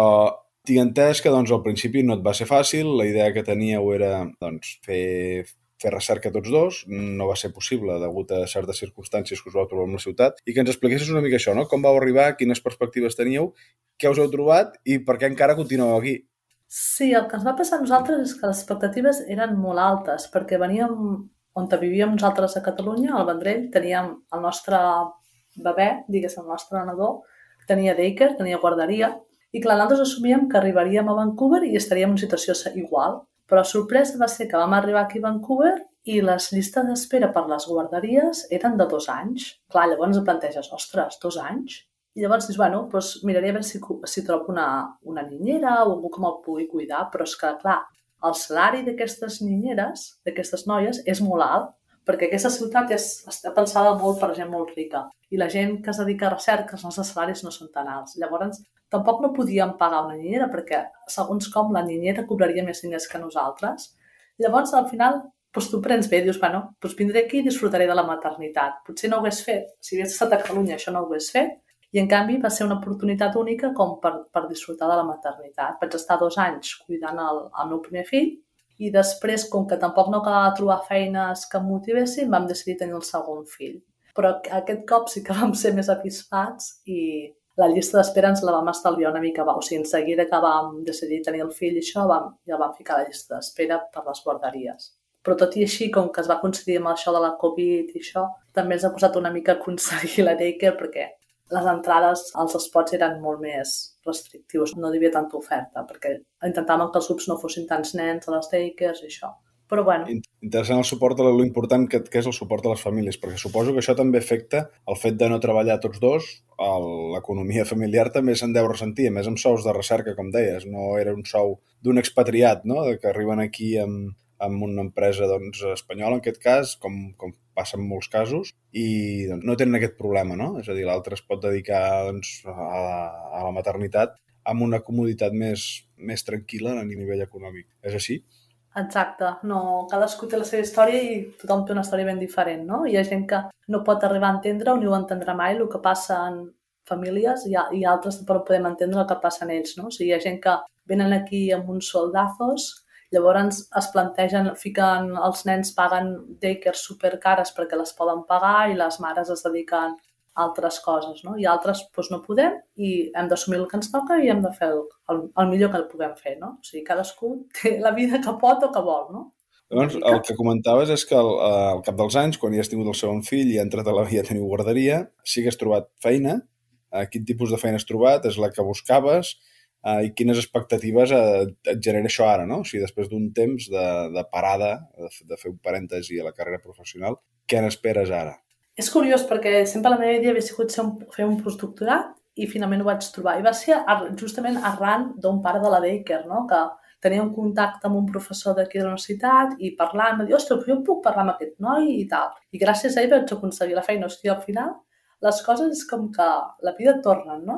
tinc entès que doncs, al principi no et va ser fàcil, la idea que teníeu era doncs, fer, fer recerca tots dos, no va ser possible degut a certes circumstàncies que us vau trobar en la ciutat, i que ens expliquessis una mica això, no? com vau arribar, quines perspectives teníeu, què us heu trobat i per què encara continueu aquí. Sí, el que ens va passar a nosaltres és que les expectatives eren molt altes, perquè veníem on vivíem nosaltres a Catalunya, al Vendrell, teníem el nostre bebè, diguéssim, el nostre nadó, tenia daycare, tenia guarderia, i clar, nosaltres assumíem que arribaríem a Vancouver i estaríem en una situació igual. Però sorpresa va ser que vam arribar aquí a Vancouver i les llistes d'espera per les guarderies eren de dos anys. Clar, llavors et planteges, ostres, dos anys? I llavors dius, bueno, doncs miraré a veure si, si trobo una, una niñera o algú que me'l pugui cuidar, però és que, clar, el salari d'aquestes ninyeres, d'aquestes noies, és molt alt, perquè aquesta ciutat és, està pensada molt per gent molt rica i la gent que es dedica a recerca, els nostres salaris no són tan alts. Llavors, tampoc no podíem pagar una niñera perquè, segons com, la niñera cobraria més diners que nosaltres. Llavors, al final, doncs tu prens bé, dius, bueno, doncs vindré aquí i disfrutaré de la maternitat. Potser no ho hagués fet, si hagués estat a Catalunya això no ho hagués fet, i en canvi va ser una oportunitat única com per, per disfrutar de la maternitat. Vaig estar dos anys cuidant el, el meu primer fill i després, com que tampoc no acabava de trobar feines que em motivessin, vam decidir tenir el segon fill. Però aquest cop sí que vam ser més avispats i la llista d'espera ens la vam estalviar una mica. Va. O sigui, en seguida que vam decidir tenir el fill i això, vam, ja vam ficar la llista d'espera per les guarderies. Però tot i així, com que es va coincidir amb això de la Covid i això, també ens ha posat una mica *laughs* aconseguir la daycare perquè les entrades als spots eren molt més restrictius, no hi havia tanta oferta, perquè intentàvem que els grups no fossin tants nens a les daycares i això. Però bueno, In- Interessant el suport, lo important que, que és el suport a les famílies, perquè suposo que això també afecta el fet de no treballar tots dos, l'economia familiar també se'n deu ressentir, a més amb sous de recerca, com deies, no era un sou d'un expatriat, no?, de que arriben aquí amb, amb una empresa doncs, espanyola, en aquest cas, com, com passa en molts casos, i doncs, no tenen aquest problema, no? És a dir, l'altre es pot dedicar doncs, a, a la maternitat amb una comoditat més, més tranquil·la a nivell econòmic. És així? Exacte, no, cadascú té la seva història i tothom té una història ben diferent, no? Hi ha gent que no pot arribar a entendre o ni ho entendrà mai el que passa en famílies i, i altres no podem entendre el que passa en ells, no? O sigui, hi ha gent que venen aquí amb uns soldazos, llavors es plantegen, fiquen, els nens paguen daycare supercares perquè les poden pagar i les mares es dediquen altres coses, no? I altres doncs, no podem i hem d'assumir el que ens toca i hem de fer el, el, el millor que puguem fer, no? O sigui, cadascú *laughs* té la vida que pot o que vol, no? Llavors, el que comentaves és que al, al cap dels anys, quan ja has tingut el segon fill i ha entrat a la via teniu guarderia, sí que has trobat feina. Eh, quin tipus de feina has trobat? És la que buscaves? Eh, I quines expectatives eh, et genera això ara, no? O sigui, després d'un temps de, de parada, de, de fer un parèntesi a la carrera professional, què n'esperes ara? És curiós perquè sempre la meva idea havia sigut ser un, fer un postdoctorat i finalment ho vaig trobar. I va ser justament arran d'un pare de la Baker, no? que tenia un contacte amb un professor d'aquí de la universitat i parlant, va dir, ostres, jo puc parlar amb aquest noi i tal. I gràcies a ell vaig aconseguir la feina. O sigui, al final, les coses és com que la vida tornen, no?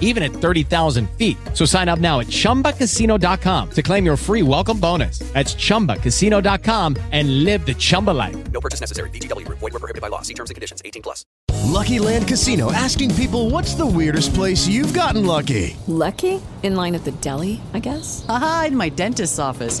even at 30,000 feet. So sign up now at chumbacasino.com to claim your free welcome bonus. That's chumbacasino.com and live the Chumba life. No purchase necessary. VGW Group. Void were prohibited by law. See terms and conditions. 18 plus. Lucky Land Casino asking people what's the weirdest place you've gotten lucky? Lucky? In line at the deli, I guess? Aha, in my dentist's office.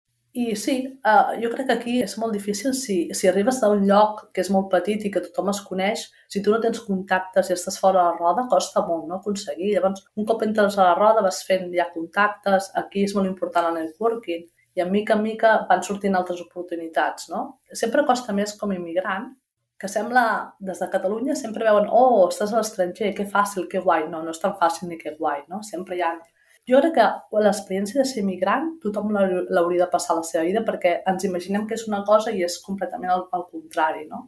I sí, uh, jo crec que aquí és molt difícil si, si arribes d'un lloc que és molt petit i que tothom es coneix, si tu no tens contactes i estàs fora de la roda, costa molt no, aconseguir. Llavors, un cop entres a la roda vas fent ja contactes, aquí és molt important el networking, i a mica en mica van sortint altres oportunitats. No? Sempre costa més com a immigrant, que sembla, des de Catalunya sempre veuen oh, estàs a l'estranger, que fàcil, que guai. No, no és tan fàcil ni que guai, no? Sempre hi ha jo crec que l'experiència de ser migrant tothom l'hauria de passar a la seva vida perquè ens imaginem que és una cosa i és completament al, al contrari, no?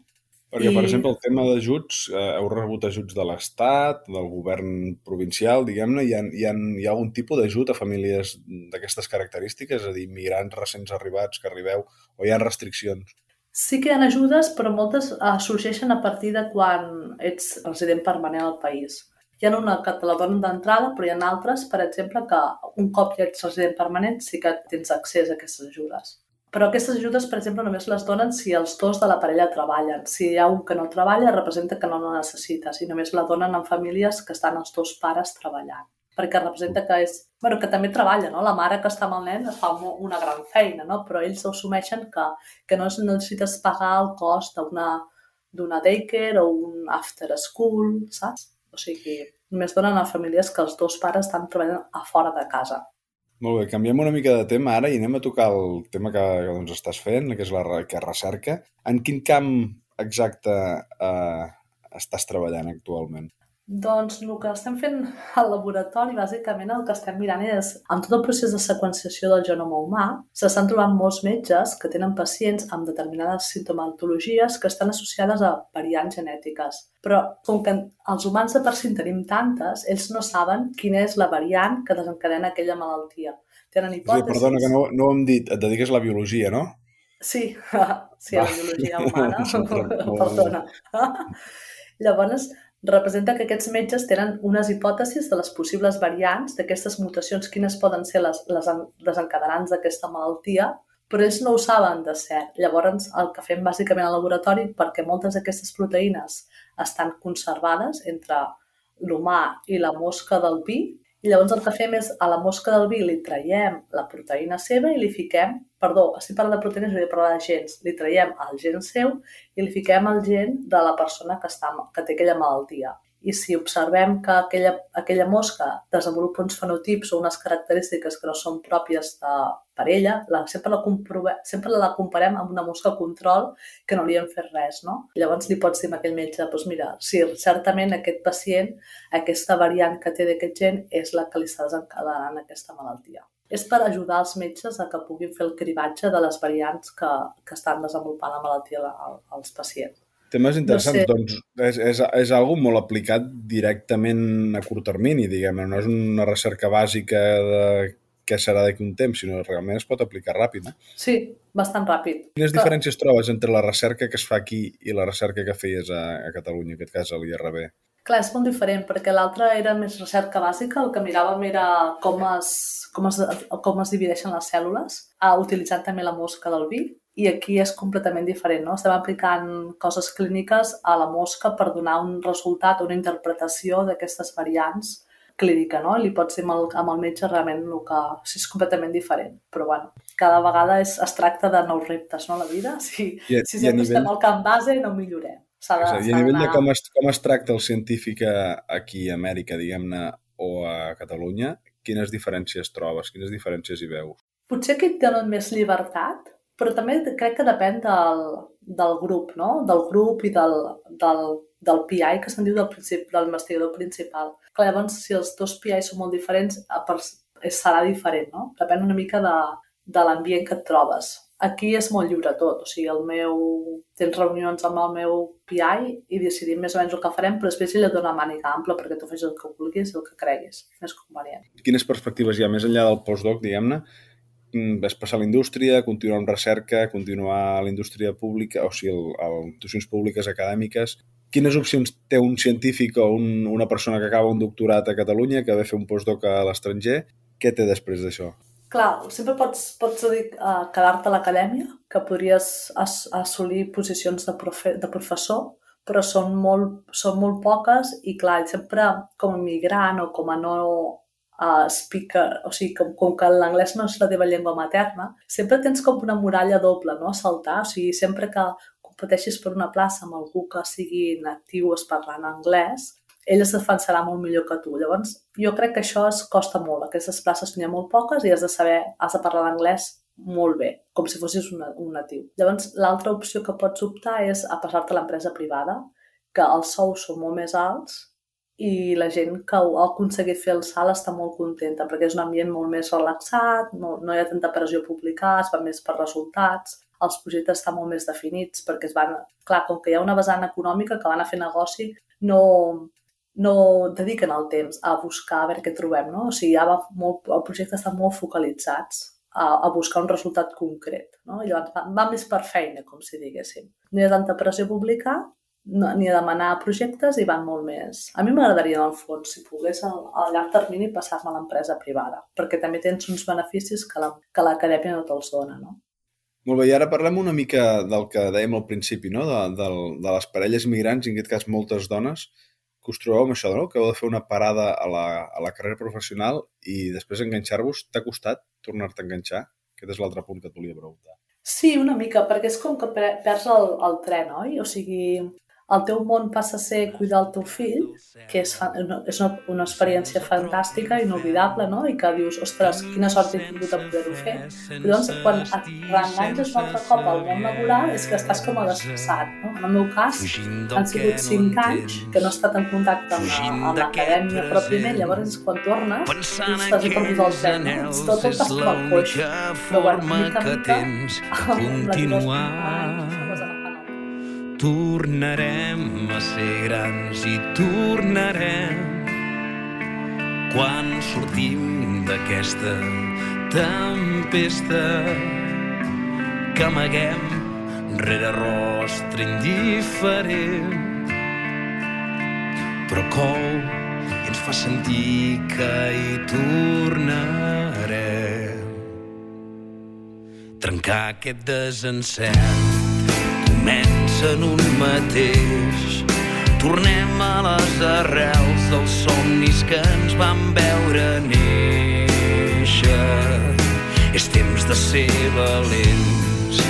Perquè, I- per exemple, el tema d'ajuts, eh, heu rebut ajuts de l'Estat, del govern provincial, diguem-ne, hi, ha, hi, ha, hi ha algun tipus d'ajut a famílies d'aquestes característiques, és a dir, migrants recents arribats que arribeu, o hi ha restriccions? Sí que hi ha ajudes, però moltes uh, sorgeixen a partir de quan ets resident permanent al país. Hi ha una que te la donen d'entrada, però hi ha altres, per exemple, que un cop ja ets resident permanent sí que tens accés a aquestes ajudes. Però aquestes ajudes, per exemple, només les donen si els dos de la parella treballen. Si hi ha un que no treballa, representa que no la necessita. Si només la donen en famílies que estan els dos pares treballant. Perquè representa que és... bueno, que també treballa, no? La mare que està amb el nen fa una gran feina, no? Però ells assumeixen que, que no necessites pagar el cost d'una d'una daycare o un after school, saps? O sigui, només donen a famílies que els dos pares estan treballant a fora de casa. Molt bé, canviem una mica de tema ara i anem a tocar el tema que doncs, estàs fent, que és la que recerca. En quin camp exacte eh, estàs treballant actualment? Doncs el que estem fent al laboratori, bàsicament el que estem mirant és, en tot el procés de seqüenciació del genoma humà, s'estan trobant molts metges que tenen pacients amb determinades sintomatologies que estan associades a variants genètiques. Però com que els humans de per si en tenim tantes, ells no saben quina és la variant que desencadena aquella malaltia. Tenen hipòtesis... perdona, que no, no ho hem dit, et dediques a la biologia, no? Sí, *laughs* sí, a la biologia humana, *laughs* perdona. *laughs* Llavors, representa que aquests metges tenen unes hipòtesis de les possibles variants d'aquestes mutacions, quines poden ser les, les en- desencadenants d'aquesta malaltia, però ells no ho saben de cert. Llavors, el que fem bàsicament al laboratori, perquè moltes d'aquestes proteïnes estan conservades entre l'humà i la mosca del vi, i llavors el que fem és a la mosca del vi li traiem la proteïna seva i li fiquem, perdó, estic parlant de proteïnes, vull parlar de gens, li traiem el gen seu i li fiquem el gen de la persona que, està, que té aquella malaltia. I si observem que aquella, aquella mosca desenvolupa uns fenotips o unes característiques que no són pròpies de per ella, la, sempre, la comprove, sempre la comparem amb una mosca control que no li hem fet res, no? Llavors li pots dir a aquell metge, doncs mira, sí, certament aquest pacient, aquesta variant que té d'aquest gen és la que li està desencadenant aquesta malaltia. És per ajudar els metges a que puguin fer el cribatge de les variants que, que estan desenvolupant la malaltia al- als pacients. Temes interessants, sé. doncs és, és, és algo molt aplicat directament a curt termini, diguem-ne. No és una recerca bàsica de què serà d'aquí un temps, sinó que realment es pot aplicar ràpid. No? Sí, bastant ràpid. Quines Que- diferències trobes entre la recerca que es fa aquí i la recerca que feies a, a Catalunya, en aquest cas a l'IRB? Clar, és molt diferent, perquè l'altre era més recerca bàsica, el que miràvem era com es, com es, com es divideixen les cèl·lules, utilitzant també la mosca del vi, i aquí és completament diferent, no? Estem aplicant coses clíniques a la mosca per donar un resultat, una interpretació d'aquestes variants clínica, no? I li pots dir amb el, amb el metge realment el que... Sí, és completament diferent, però bueno, cada vegada és, es tracta de nous reptes, no? La vida, *laughs* si, I si i sempre nivell- estem al camp base no millorem. De, És a dir, s'ha a nivell de com es, com es tracta el científic aquí a Amèrica, diguem-ne, o a Catalunya, quines diferències trobes, quines diferències hi veus? Potser que et donen més llibertat, però també crec que depèn del, del grup, no? Del grup i del, del, del PI, que se'n diu del, principi, del investigador principal. Clar, llavors, si els dos PI són molt diferents, per, és- serà diferent, no? Depèn una mica de, de l'ambient que et trobes. Aquí és molt lliure tot, o sigui, el meu... tens reunions amb el meu PI i decidim més o menys el que farem, però després ell et dona màniga ampla perquè tu fes el que vulguis i el que creguis, més convenient. Quines perspectives hi ha més enllà del postdoc, diguem-ne? Mm, passar a la indústria, continuar amb recerca, continuar a la indústria pública, o sigui, a les institucions públiques acadèmiques. Quines opcions té un científic o un, una persona que acaba un doctorat a Catalunya, que ve a fer un postdoc a l'estranger? Què té després d'això? Clar, sempre pots, pots dir, uh, quedar-te a l'acadèmia, que podries as assolir posicions de, profe de professor, però són molt, són molt poques i clar, sempre com a migrant o com a no uh, speaker, o sigui, com, com que l'anglès no és la teva llengua materna, sempre tens com una muralla doble, no?, a saltar. O sigui, sempre que competeixis per una plaça amb algú que sigui natiu es parlant anglès, ell es defensarà molt millor que tu. Llavors, jo crec que això es costa molt. Aquestes places n'hi ha molt poques i has de saber, has de parlar l'anglès molt bé, com si fossis un, un natiu. Llavors, l'altra opció que pots optar és a passar-te a l'empresa privada, que els sous són molt més alts i la gent que ha aconseguit fer el salt està molt contenta perquè és un ambient molt més relaxat, no, no hi ha tanta pressió a publicar, es va més per resultats, els projectes estan molt més definits perquè es van... Clar, com que hi ha una vessant econòmica que van a fer negoci, no, no dediquen el temps a buscar a veure què trobem, no? O sigui, ja va molt, el projecte està molt focalitzats a, a buscar un resultat concret, no? I llavors va, va més per feina, com si diguéssim. No hi ha tanta pressió a publicar no, ni a demanar projectes i van molt més. A mi m'agradaria, en el fons, si pogués a, a llarg termini passar-me a l'empresa privada, perquè també tens uns beneficis que l'acadèmia la, no te'ls dona, no? Molt bé, i ara parlem una mica del que dèiem al principi, no? de, de, de les parelles migrants, i en aquest cas moltes dones, que us trobeu amb això, no? que heu de fer una parada a la, a la carrera professional i després enganxar-vos. T'ha costat tornar-te a enganxar? Aquest és l'altre punt que et volia preguntar. Sí, una mica, perquè és com que perds el, el tren, oi? O sigui, el teu món passa a ser cuidar el teu fill, que és, fa, és una, una experiència fantàstica, inolvidable, no? I que dius, ostres, quina sort he tingut de poder-ho fer. I doncs, quan et reenganges un altre cop al món laboral, és que estàs com a desfassat, no? En el meu cas, han sigut 5 anys que no he estat en contacte amb, l'acadèmia pròpiament, llavors quan tornes, dius, t'has perdut el tren, no? Tot, tot estàs com el coix. Però, bueno, mica en mica, amb les Tornarem a ser grans i tornarem. Quan sortim d'aquesta tempesta que amaguem rere rostre indiferent. Però cou i ens fa sentir que hi tornarem. Trencar aquest desencert comença en un mateix. Tornem a les arrels dels somnis que ens van veure néixer. És temps de ser valents,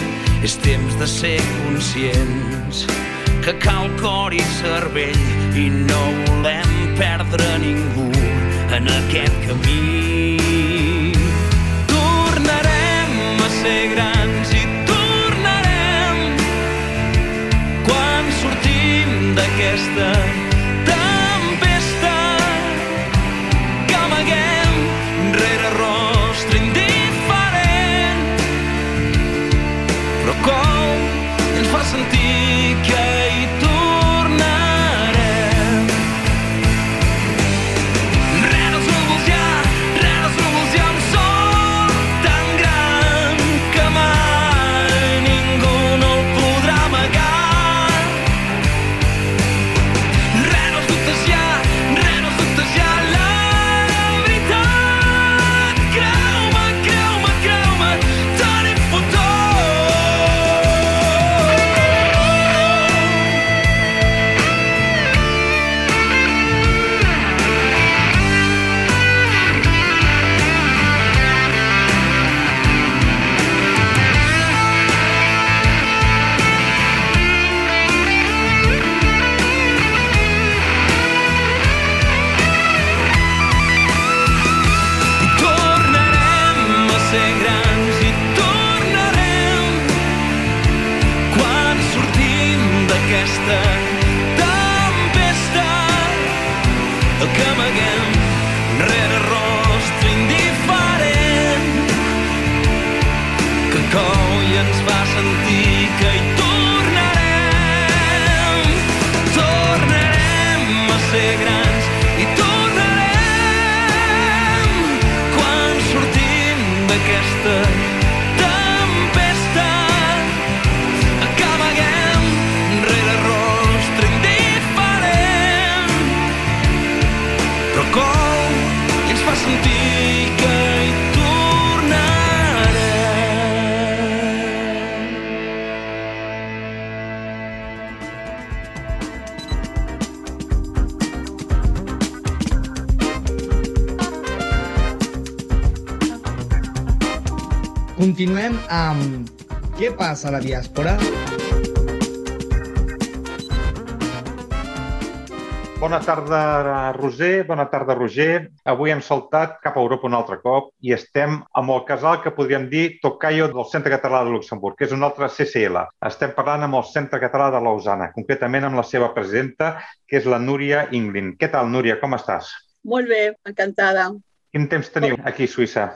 és temps de ser conscients que cal cor i cervell i no volem perdre ningú en aquest camí. D'aquesta Amb Què passa a la diàspora? Bona tarda, Roser. Bona tarda, Roger. Avui hem saltat cap a Europa un altre cop i estem amb el casal que podríem dir Tocayo del Centre Català de Luxemburg, que és un altre CCL. Estem parlant amb el Centre Català de Lausana, concretament amb la seva presidenta, que és la Núria Inglin. Què tal, Núria? Com estàs? Molt bé, encantada. Quin temps teniu aquí a Suïssa?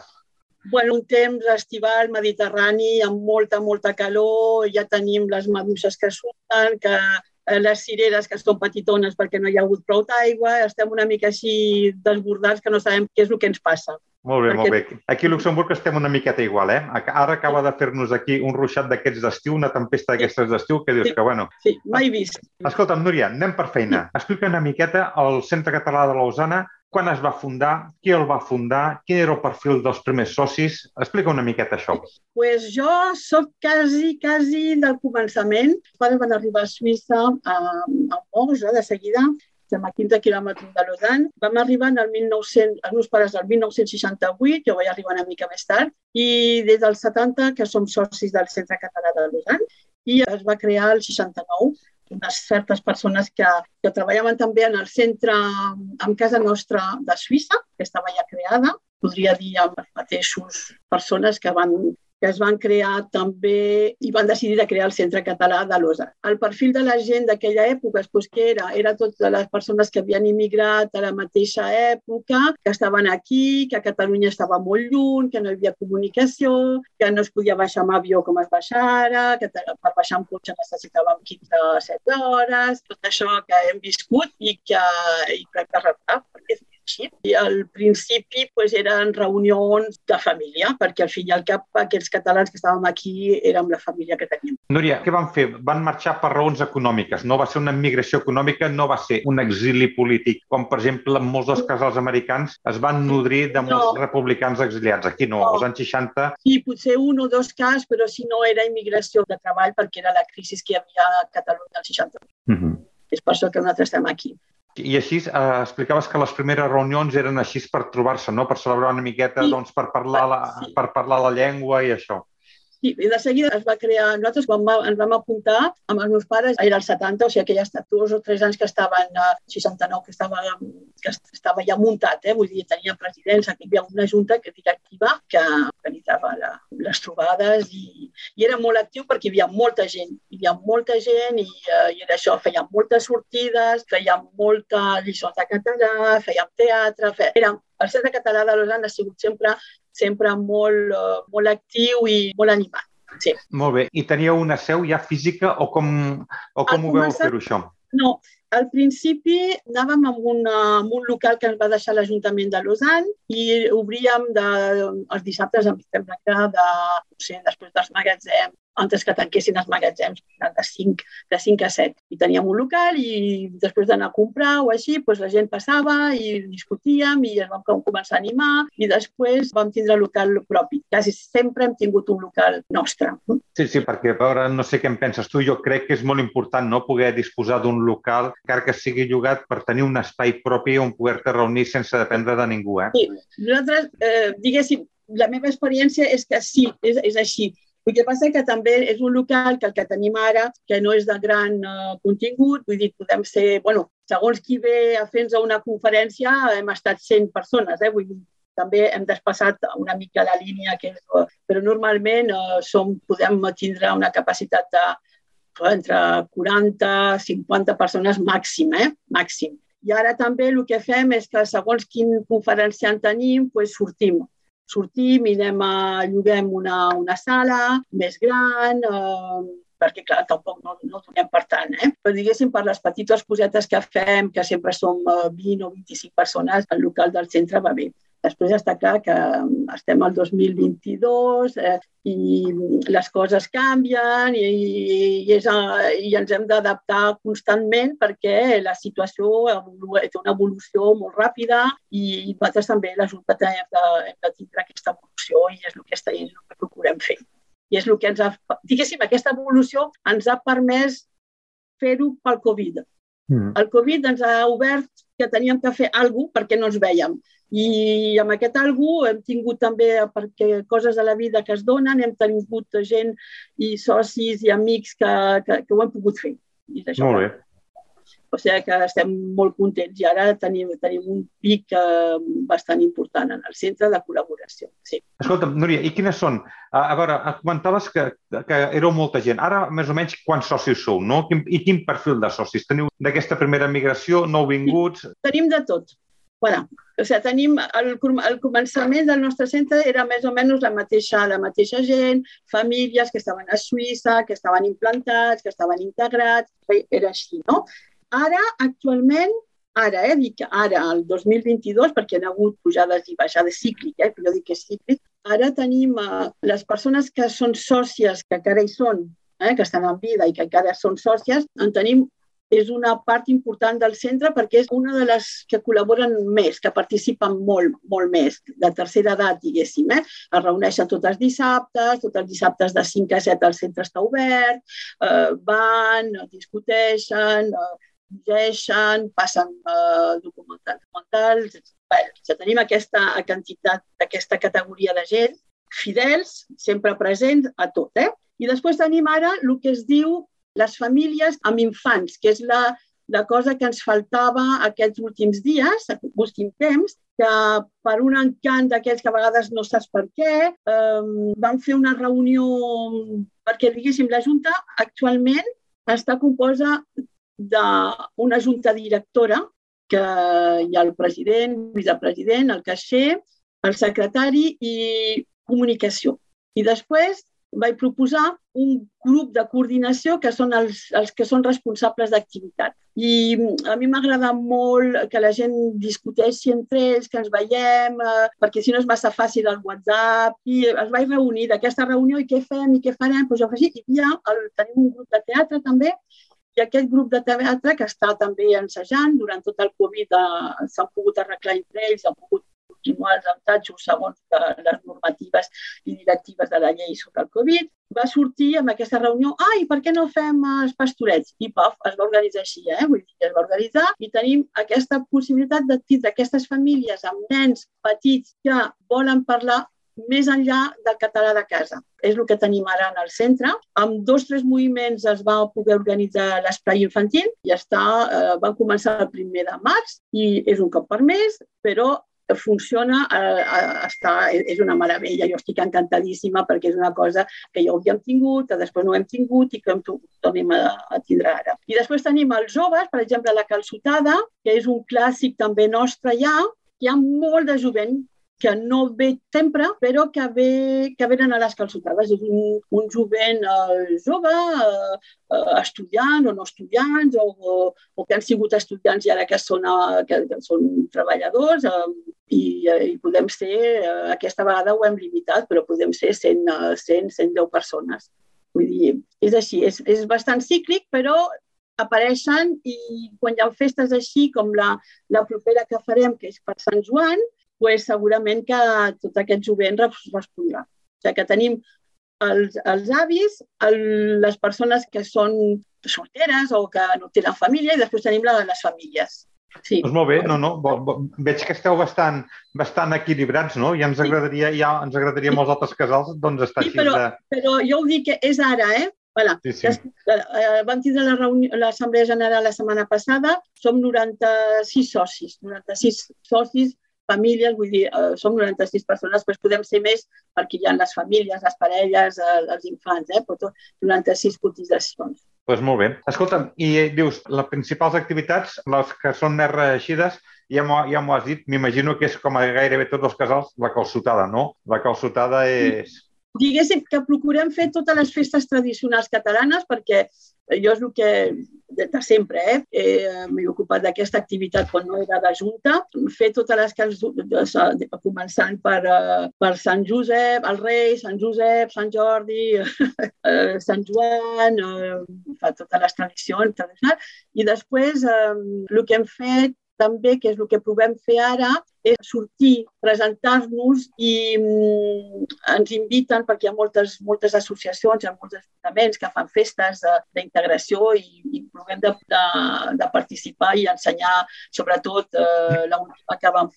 Bueno, un temps estival, mediterrani, amb molta, molta calor, ja tenim les maduixes que surten, que eh, les cireres que són petitones perquè no hi ha hagut prou d'aigua, estem una mica així desbordats que no sabem què és el que ens passa. Molt bé, Perquè- molt bé. Aquí a Luxemburg estem una miqueta igual, eh? Ara acaba de fer-nos aquí un ruixat d'aquests d'estiu, una tempesta d'aquestes d'estiu, que dius que, bueno... Sí, mai vist. Escolta'm, Núria, anem per feina. Explica una miqueta el Centre Català de Lausana, quan es va fundar, qui el va fundar, quin era el perfil dels primers socis. Explica una miqueta això. pues jo sóc quasi, quasi del començament. Pares van arribar a Suïssa a, a Mons, eh, de seguida, estem a 15 quilòmetres de Lausanne. Vam arribar en el 1900, els meus pares el 1968, jo vaig arribar una mica més tard, i des del 70 que som socis del Centre Català de Lausanne, i es va crear el 69 unes certes persones que, que treballaven també en el centre, en casa nostra de Suïssa, que estava ja creada, podria dir amb els mateixos persones que van que es van crear també i van decidir de crear el Centre Català de l'OSA. El perfil de la gent d'aquella època, doncs, què era? Era totes les persones que havien immigrat a la mateixa època, que estaven aquí, que Catalunya estava molt lluny, que no hi havia comunicació, que no es podia baixar amb avió com es baixa ara, que per baixar amb cotxe necessitàvem 15-7 hores, tot això que hem viscut i que, i que, que reptar, perquè així. I al principi pues, eren reunions de família, perquè al fin i al cap aquests catalans que estàvem aquí érem la família que teníem. Núria, què van fer? Van marxar per raons econòmiques. No va ser una migració econòmica, no va ser un exili polític, com per exemple en molts dels casals americans es van nodrir de molts No. republicans exiliats. Aquí no, als anys 60 Sí, potser un o dos cas, però si no era immigració de treball perquè era la crisi que hi havia a Catalunya al 60. Mhm. És per això que nosaltres estem aquí. I així eh, explicaves que les primeres reunions eren així per trobar-se, no? per celebrar una miqueta, Sí. doncs, per, parlar la, per parlar la llengua i això. Sí, i de seguida es va crear, nosaltres quan va, ens vam apuntar amb els meus pares, era el 70, o sigui que ja està dos o tres anys que estaven, a 69, que estava, que estava ja muntat, eh? vull dir, tenia presidents, aquí hi havia una junta que directiva que organitzava la, les trobades i, i era molt actiu perquè hi havia molta gent, hi havia molta gent i, eh, i era això, fèiem moltes sortides, fèiem molta lliçons de català, fèiem teatre, fè... era, el Centre Català de Lausanne ha sigut sempre sempre molt, uh, molt actiu i molt animat. Sí. Molt bé. I teníeu una seu ja física o com, o com ho veu fer-ho, això? No, al principi anàvem amb, una, amb un local que ens va deixar l'Ajuntament de Lausanne i obríem de, els dissabtes em sembla que de, no sé, després dels magatzems, antes que tanquessin els magatzems, de 5, de 5 a 7. I teníem un local i després d'anar a comprar o així, doncs la gent passava i discutíem i ens vam com- començar a animar i després vam tindre local propi. Quasi sempre hem tingut un local nostre. Sí, sí, perquè a veure, no sé què en penses tu, jo crec que és molt important no poder disposar d'un local, encara que sigui llogat per tenir un espai propi on poder-te reunir sense dependre de ningú, eh? Sí, nosaltres, eh, diguéssim, la meva experiència és que sí, és, és així. El que passa que també és un local que el que tenim ara, que no és de gran eh, contingut, vull dir, podem ser, bueno, segons qui ve a fer-nos una conferència, hem estat 100 persones, eh? vull dir, també hem despassat una mica la línia, que és, eh, però normalment eh, som, podem tindre una capacitat de entre 40 50 persones màxim, eh? màxim. I ara també el que fem és que segons quin conferenciant tenim, doncs sortim. Sortim i anem a lloguem una, una sala més gran, eh, perquè clar, tampoc no, no donem per tant, eh? però diguéssim per les petites cosetes que fem, que sempre som eh, 20 o 25 persones, el local del centre va bé. Després està clar que mm, estem al 2022 eh, i les coses canvien i, i, és, eh, i ens hem d'adaptar constantment perquè la situació té una evolució molt ràpida i nosaltres també la Junta hem de, hem de tindre aquesta evolució i és el que, està, és el que procurem fer. I és el que ens ha, diguéssim, aquesta evolució ens ha permès fer-ho pel Covid. Mm. El Covid ens ha obert que teníem que fer alguna perquè no ens veiem. I amb aquest algú hem tingut també perquè coses de la vida que es donen, hem tingut gent i socis i amics que, que, que ho hem pogut fer. I Molt bé. O sigui que estem molt contents i ara tenim, tenim un pic eh, bastant important en el centre de col·laboració. Sí. Escolta'm, Núria, i quines són? A, veure, comentaves que, que éreu molta gent. Ara, més o menys, quants socis sou, no? Quin, I quin perfil de socis? Teniu d'aquesta primera migració, nouvinguts? Tenim de tot. Bueno, o sigui, tenim el, el començament del nostre centre era més o menys la mateixa, la mateixa gent, famílies que estaven a Suïssa, que estaven implantats, que estaven integrats, era així, no? Ara, actualment, ara, eh, dic ara, el 2022, perquè hi ha hagut pujades i baixades cícliques, eh, jo dic que és cíclic, ara tenim eh, les persones que són sòcies, que encara hi són, eh, que estan en vida i que encara són sòcies, en tenim és una part important del centre perquè és una de les que col·laboren més, que participen molt, molt més, de tercera edat, diguéssim. Eh? Es reuneixen tots els dissabtes, tots els dissabtes de 5 a 7 el centre està obert, eh, van, discuteixen, eh, llegeixen, passen eh, documentals, documentals. Bé, ja tenim aquesta quantitat, aquesta categoria de gent fidels, sempre presents a tot. Eh? I després tenim ara el que es diu les famílies amb infants, que és la, la cosa que ens faltava aquests últims dies, aquest últim temps, que per un encant d'aquells que a vegades no saps per què, eh, vam fer una reunió perquè, diguéssim, la Junta actualment està composa d'una junta directora que hi ha el president, vicepresident, el caixer, el secretari i comunicació. I després vaig proposar un grup de coordinació que són els, els que són responsables d'activitat. I a mi m'agrada molt que la gent discuteixi entre ells, que ens veiem, eh, perquè si no és massa fàcil el WhatsApp. I es vaig reunir d'aquesta reunió i què fem i què farem. Doncs jo i ja el, tenim un grup de teatre també i aquest grup de teatre que està també ensejant, durant tot el Covid eh, s'han pogut arreglar entre ells, han pogut continuar els avantatges segons les normatives i directives de la llei sobre el Covid, va sortir amb aquesta reunió, ai, per què no fem els pastorets? I paf, es va organitzar així, eh? Vull dir, es va organitzar i tenim aquesta possibilitat de tindre aquestes famílies amb nens petits que volen parlar més enllà del català de casa. És el que tenim ara en el centre. Amb dos o tres moviments es va poder organitzar l'esplai infantil i està, eh, van començar el primer de març i és un cop per mes, però funciona, eh, està, és una meravella. Jo estic encantadíssima perquè és una cosa que ja havíem tingut, que després no hem tingut i que hem tornem a, a tindre ara. I després tenim els joves, per exemple, la calçotada, que és un clàssic també nostre ja, hi ha molt de jovent que no ve sempre, però que, ve, que venen a les calçotades. És un, un jovent eh, jove, eh, eh, estudiant o no estudiants, o, o, o que han sigut estudiants i ara que són, eh, que, que són treballadors, eh, i, i podem ser, eh, aquesta vegada ho hem limitat, però podem ser 100, 100 110 persones. Vull dir, és així, és, és bastant cíclic, però apareixen i quan hi ha festes així, com la, la propera que farem, que és per Sant Joan, pues segurament que tot aquest jovent respondrà. O sigui que tenim els, els avis, el, les persones que són solteres o que no tenen família i després tenim la, les famílies. Sí. Doncs molt bé, no, no, bo, bo, veig que esteu bastant, bastant equilibrats, no? Ja ens agradaria, ja ens agradaria molts altres casals doncs estar sí, però, així de... però jo ho dic que és ara, eh? Voilà. Sí, sí. Eh, vam tindre l'Assemblea General la setmana passada, som 96 socis, 96 socis famílies, vull dir, eh, som 96 persones, però podem ser més perquè hi ha les famílies, les parelles, eh, els infants, eh, però 96 cotitzacions. Doncs pues molt bé. Escolta'm, i dius, les principals activitats, les que són més reeixides, ja m'ho ja has dit, m'imagino que és com a gairebé tots els casals, la calçotada, no? La calçotada és... Diguéssim que procurem fer totes les festes tradicionals catalanes perquè jo és el que de, sempre, eh? eh m'he ocupat d'aquesta activitat quan no era de Junta, fer totes les cançons, començant per, uh, per Sant Josep, el rei, Sant Josep, Sant Jordi, uh, *laughs* Sant Joan, uh, fa totes les tradicions i després uh, el que hem fet també, que és el que provem fer ara, és sortir, presentar-nos i mm, ens inviten, perquè hi ha moltes, moltes associacions, hi ha molts ajuntaments que fan festes d'integració i, i provem de, de, de participar i ensenyar, sobretot, eh, que vam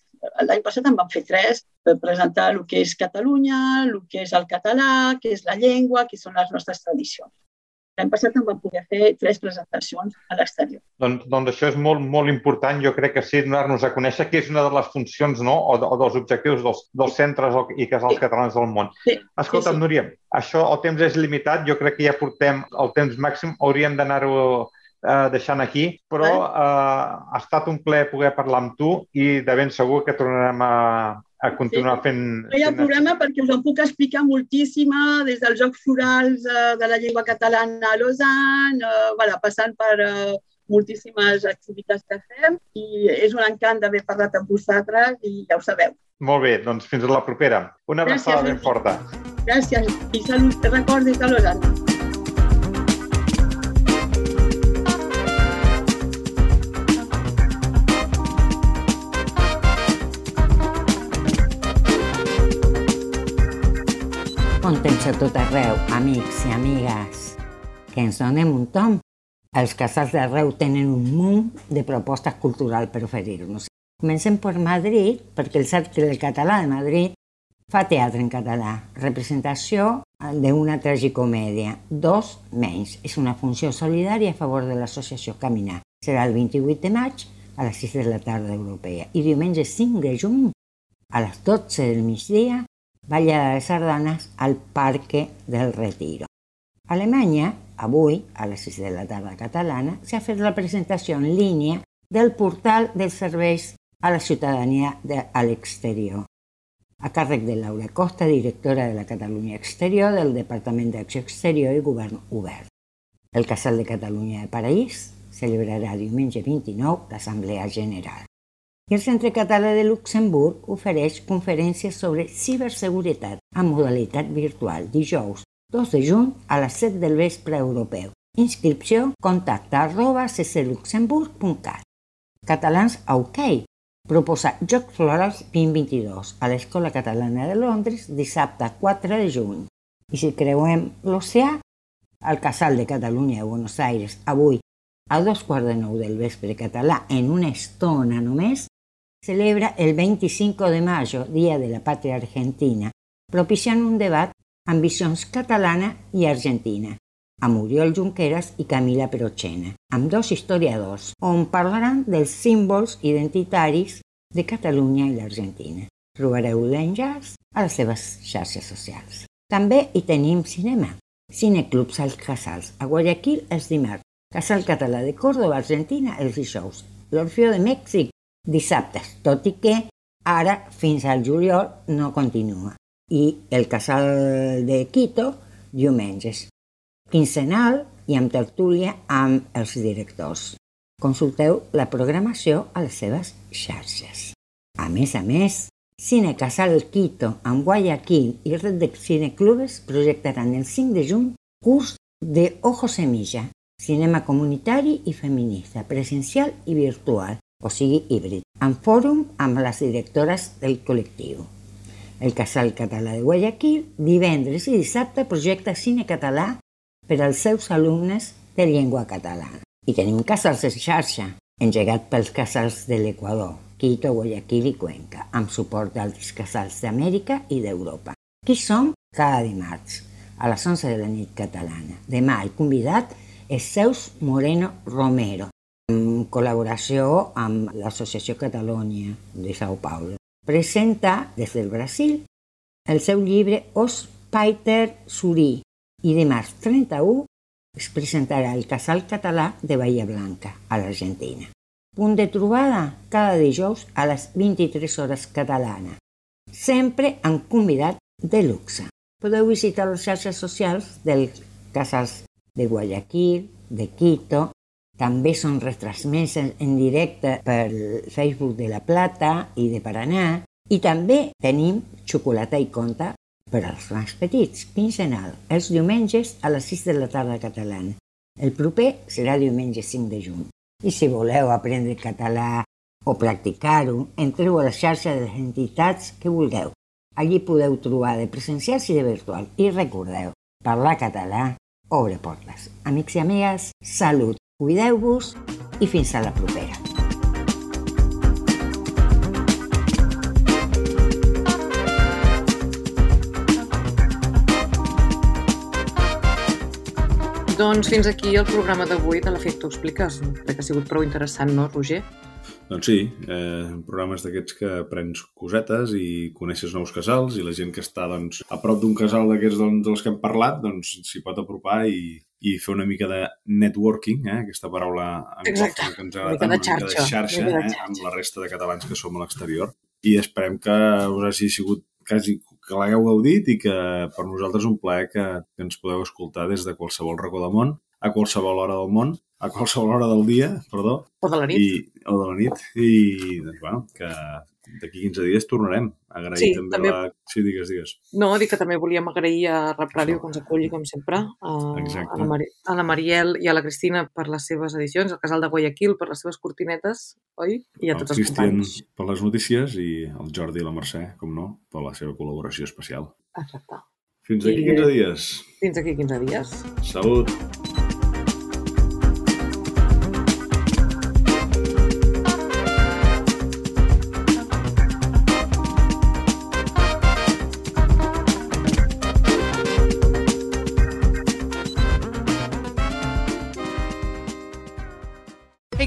L'any passat en vam fer tres, per presentar el que és Catalunya, el que és el català, què és la llengua, què són les nostres tradicions. L'any passat en vam poder fer tres presentacions a l'exterior. Doncs, doncs això és molt, molt important, jo crec que sí, donar-nos a conèixer que és una de les funcions no? o, o dels objectius dels, dels centres i casals sí. catalans del món. Sí. Escolta, sí, sí. Núria, això el temps és limitat, jo crec que ja portem el temps màxim, hauríem d'anar-ho eh, deixant aquí, però eh, ha estat un plaer poder parlar amb tu i de ben segur que tornarem a, a continuar sí. fent... No hi ha problema perquè us en puc explicar moltíssima, des dels Jocs Florals eh, de la llengua catalana a Lausanne, eh, voilà, passant per eh, moltíssimes activitats que fem i és un encant d'haver parlat amb vosaltres i ja ho sabeu. Molt bé, doncs fins a la propera. Una abraçada ben forta. Gràcies i salut, te recordes de Lausanne. Bon temps a tot arreu, amics i amigues. Que ens donem un tom. Els casals d'arreu tenen un munt de propostes culturals per oferir-nos. Comencem per Madrid, perquè el Cercle del Català de Madrid fa teatre en català, representació d'una tragicomèdia. Dos menys. És una funció solidària a favor de l'associació Caminar. Serà el 28 de maig a les 6 de la tarda europea i diumenge 5 de juny a les 12 del migdia Balla de Sardanes al Parque del Retiro. A Alemanya, avui, a les 6 de la tarda catalana, s'ha fet la presentació en línia del portal dels serveis a la ciutadania de, a l'exterior, a càrrec de Laura Costa, directora de la Catalunya Exterior del Departament d'Acció Exterior i Govern Obert. El Casal de Catalunya de Paraís celebrarà diumenge 29 l'Assemblea General. I el Centre Català de Luxemburg ofereix conferències sobre ciberseguretat amb modalitat virtual dijous 2 de juny a les 7 del vespre europeu. Inscripció contacta arroba ccluxemburg.cat. Catalans a OK. Proposa Jocs Florals 2022 a l'Escola Catalana de Londres dissabte 4 de juny. I si creuem l'oceà, al Casal de Catalunya de Buenos Aires avui a dos quarts de nou del vespre català en una estona només celebra el 25 de mayo, Día de la Patria Argentina, propiciant un debat amb visions catalana i argentina, amb Oriol Junqueras i Camila Perochena, amb dos historiadors, on parlaran dels símbols identitaris de Catalunya i l'Argentina. Trobareu l'enllaç a les seves xarxes socials. També hi tenim cinema. Cineclubs als Casals, a Guayaquil els dimarts, Casal Català de Córdoba, Argentina, els dijous, l'Orfeo de Mèxic dissabtes, tot i que ara fins al juliol no continua. I el casal de Quito, diumenges. Quincenal i amb tertúlia amb els directors. Consulteu la programació a les seves xarxes. A més a més, Cine Casal Quito amb Guayaquil i Red de Cine Clubes projectaran el 5 de juny curs de Ojo Semilla, cinema comunitari i feminista, presencial i virtual, o sigui híbrid, en fòrum amb les directores del col·lectiu. El Casal Català de Guayaquil, divendres i dissabte projecta cine català per als seus alumnes de llengua catalana. I tenim casals de xarxa, engegat pels casals de l'Equador, Quito, Guayaquil i Cuenca, amb suport d'altres casals d'Amèrica i d'Europa. Qui som? Cada dimarts, a les 11 de la nit catalana. Demà el convidat és Zeus Moreno Romero, en col·laboració amb l'Associació Catalunya de Sao Paulo. Presenta des del Brasil el seu llibre Os Paiter Surí i dimarts 31 es presentarà el Casal Català de Bahia Blanca, a l'Argentina. Punt de trobada cada dijous a les 23 hores catalana, sempre amb convidat de luxe. Podeu visitar les xarxes socials dels casals de Guayaquil, de Quito, també són retransmès en directe per Facebook de La Plata i de Paranà. I també tenim xocolata i conta per als més petits, quinzenal, els diumenges a les 6 de la tarda catalana. El proper serà diumenge 5 de juny. I si voleu aprendre català o practicar-ho, entreu a la xarxa de les entitats que vulgueu. Allí podeu trobar de presencials i de virtual. I recordeu, parlar català obre portes. Amics i amigues, salut, cuideu-vos i fins a la propera. Doncs fins aquí el programa d'avui de l'Efecte Expliques. Crec que ha sigut prou interessant, no, Roger? Doncs sí, eh, programes d'aquests que aprens cosetes i coneixes nous casals i la gent que està doncs, a prop d'un casal d'aquests doncs, dels que hem parlat doncs s'hi pot apropar i, i fer una mica de networking, eh, aquesta paraula Exacte, que ens agrada tant, una mica de xarxa, xarxa de eh, amb la resta de catalans que som a l'exterior. I esperem que us hagi sigut quasi que l'hagueu gaudit i que per nosaltres un plaer que, que ens podeu escoltar des de qualsevol racó del món, a qualsevol hora del món, a qualsevol hora del dia, perdó. O de la nit. I, o de la nit. I, doncs, bueno, que d'aquí 15 dies tornarem. Agrair Sí, també, també- la... Sí, digues, digues. No, dic que també volíem agrair a Rap Ràdio que ens aculli, com sempre, a, Exacte. a, la Mari a la Mariel i a la Cristina per les seves edicions, al Casal de Guayaquil per les seves cortinetes, oi? I a el tots els Cristian companys. per les notícies i el Jordi i la Mercè, com no, per la seva col·laboració especial. Exacte. Fins d'aquí I- 15 dies. Fins aquí 15 dies. Salut!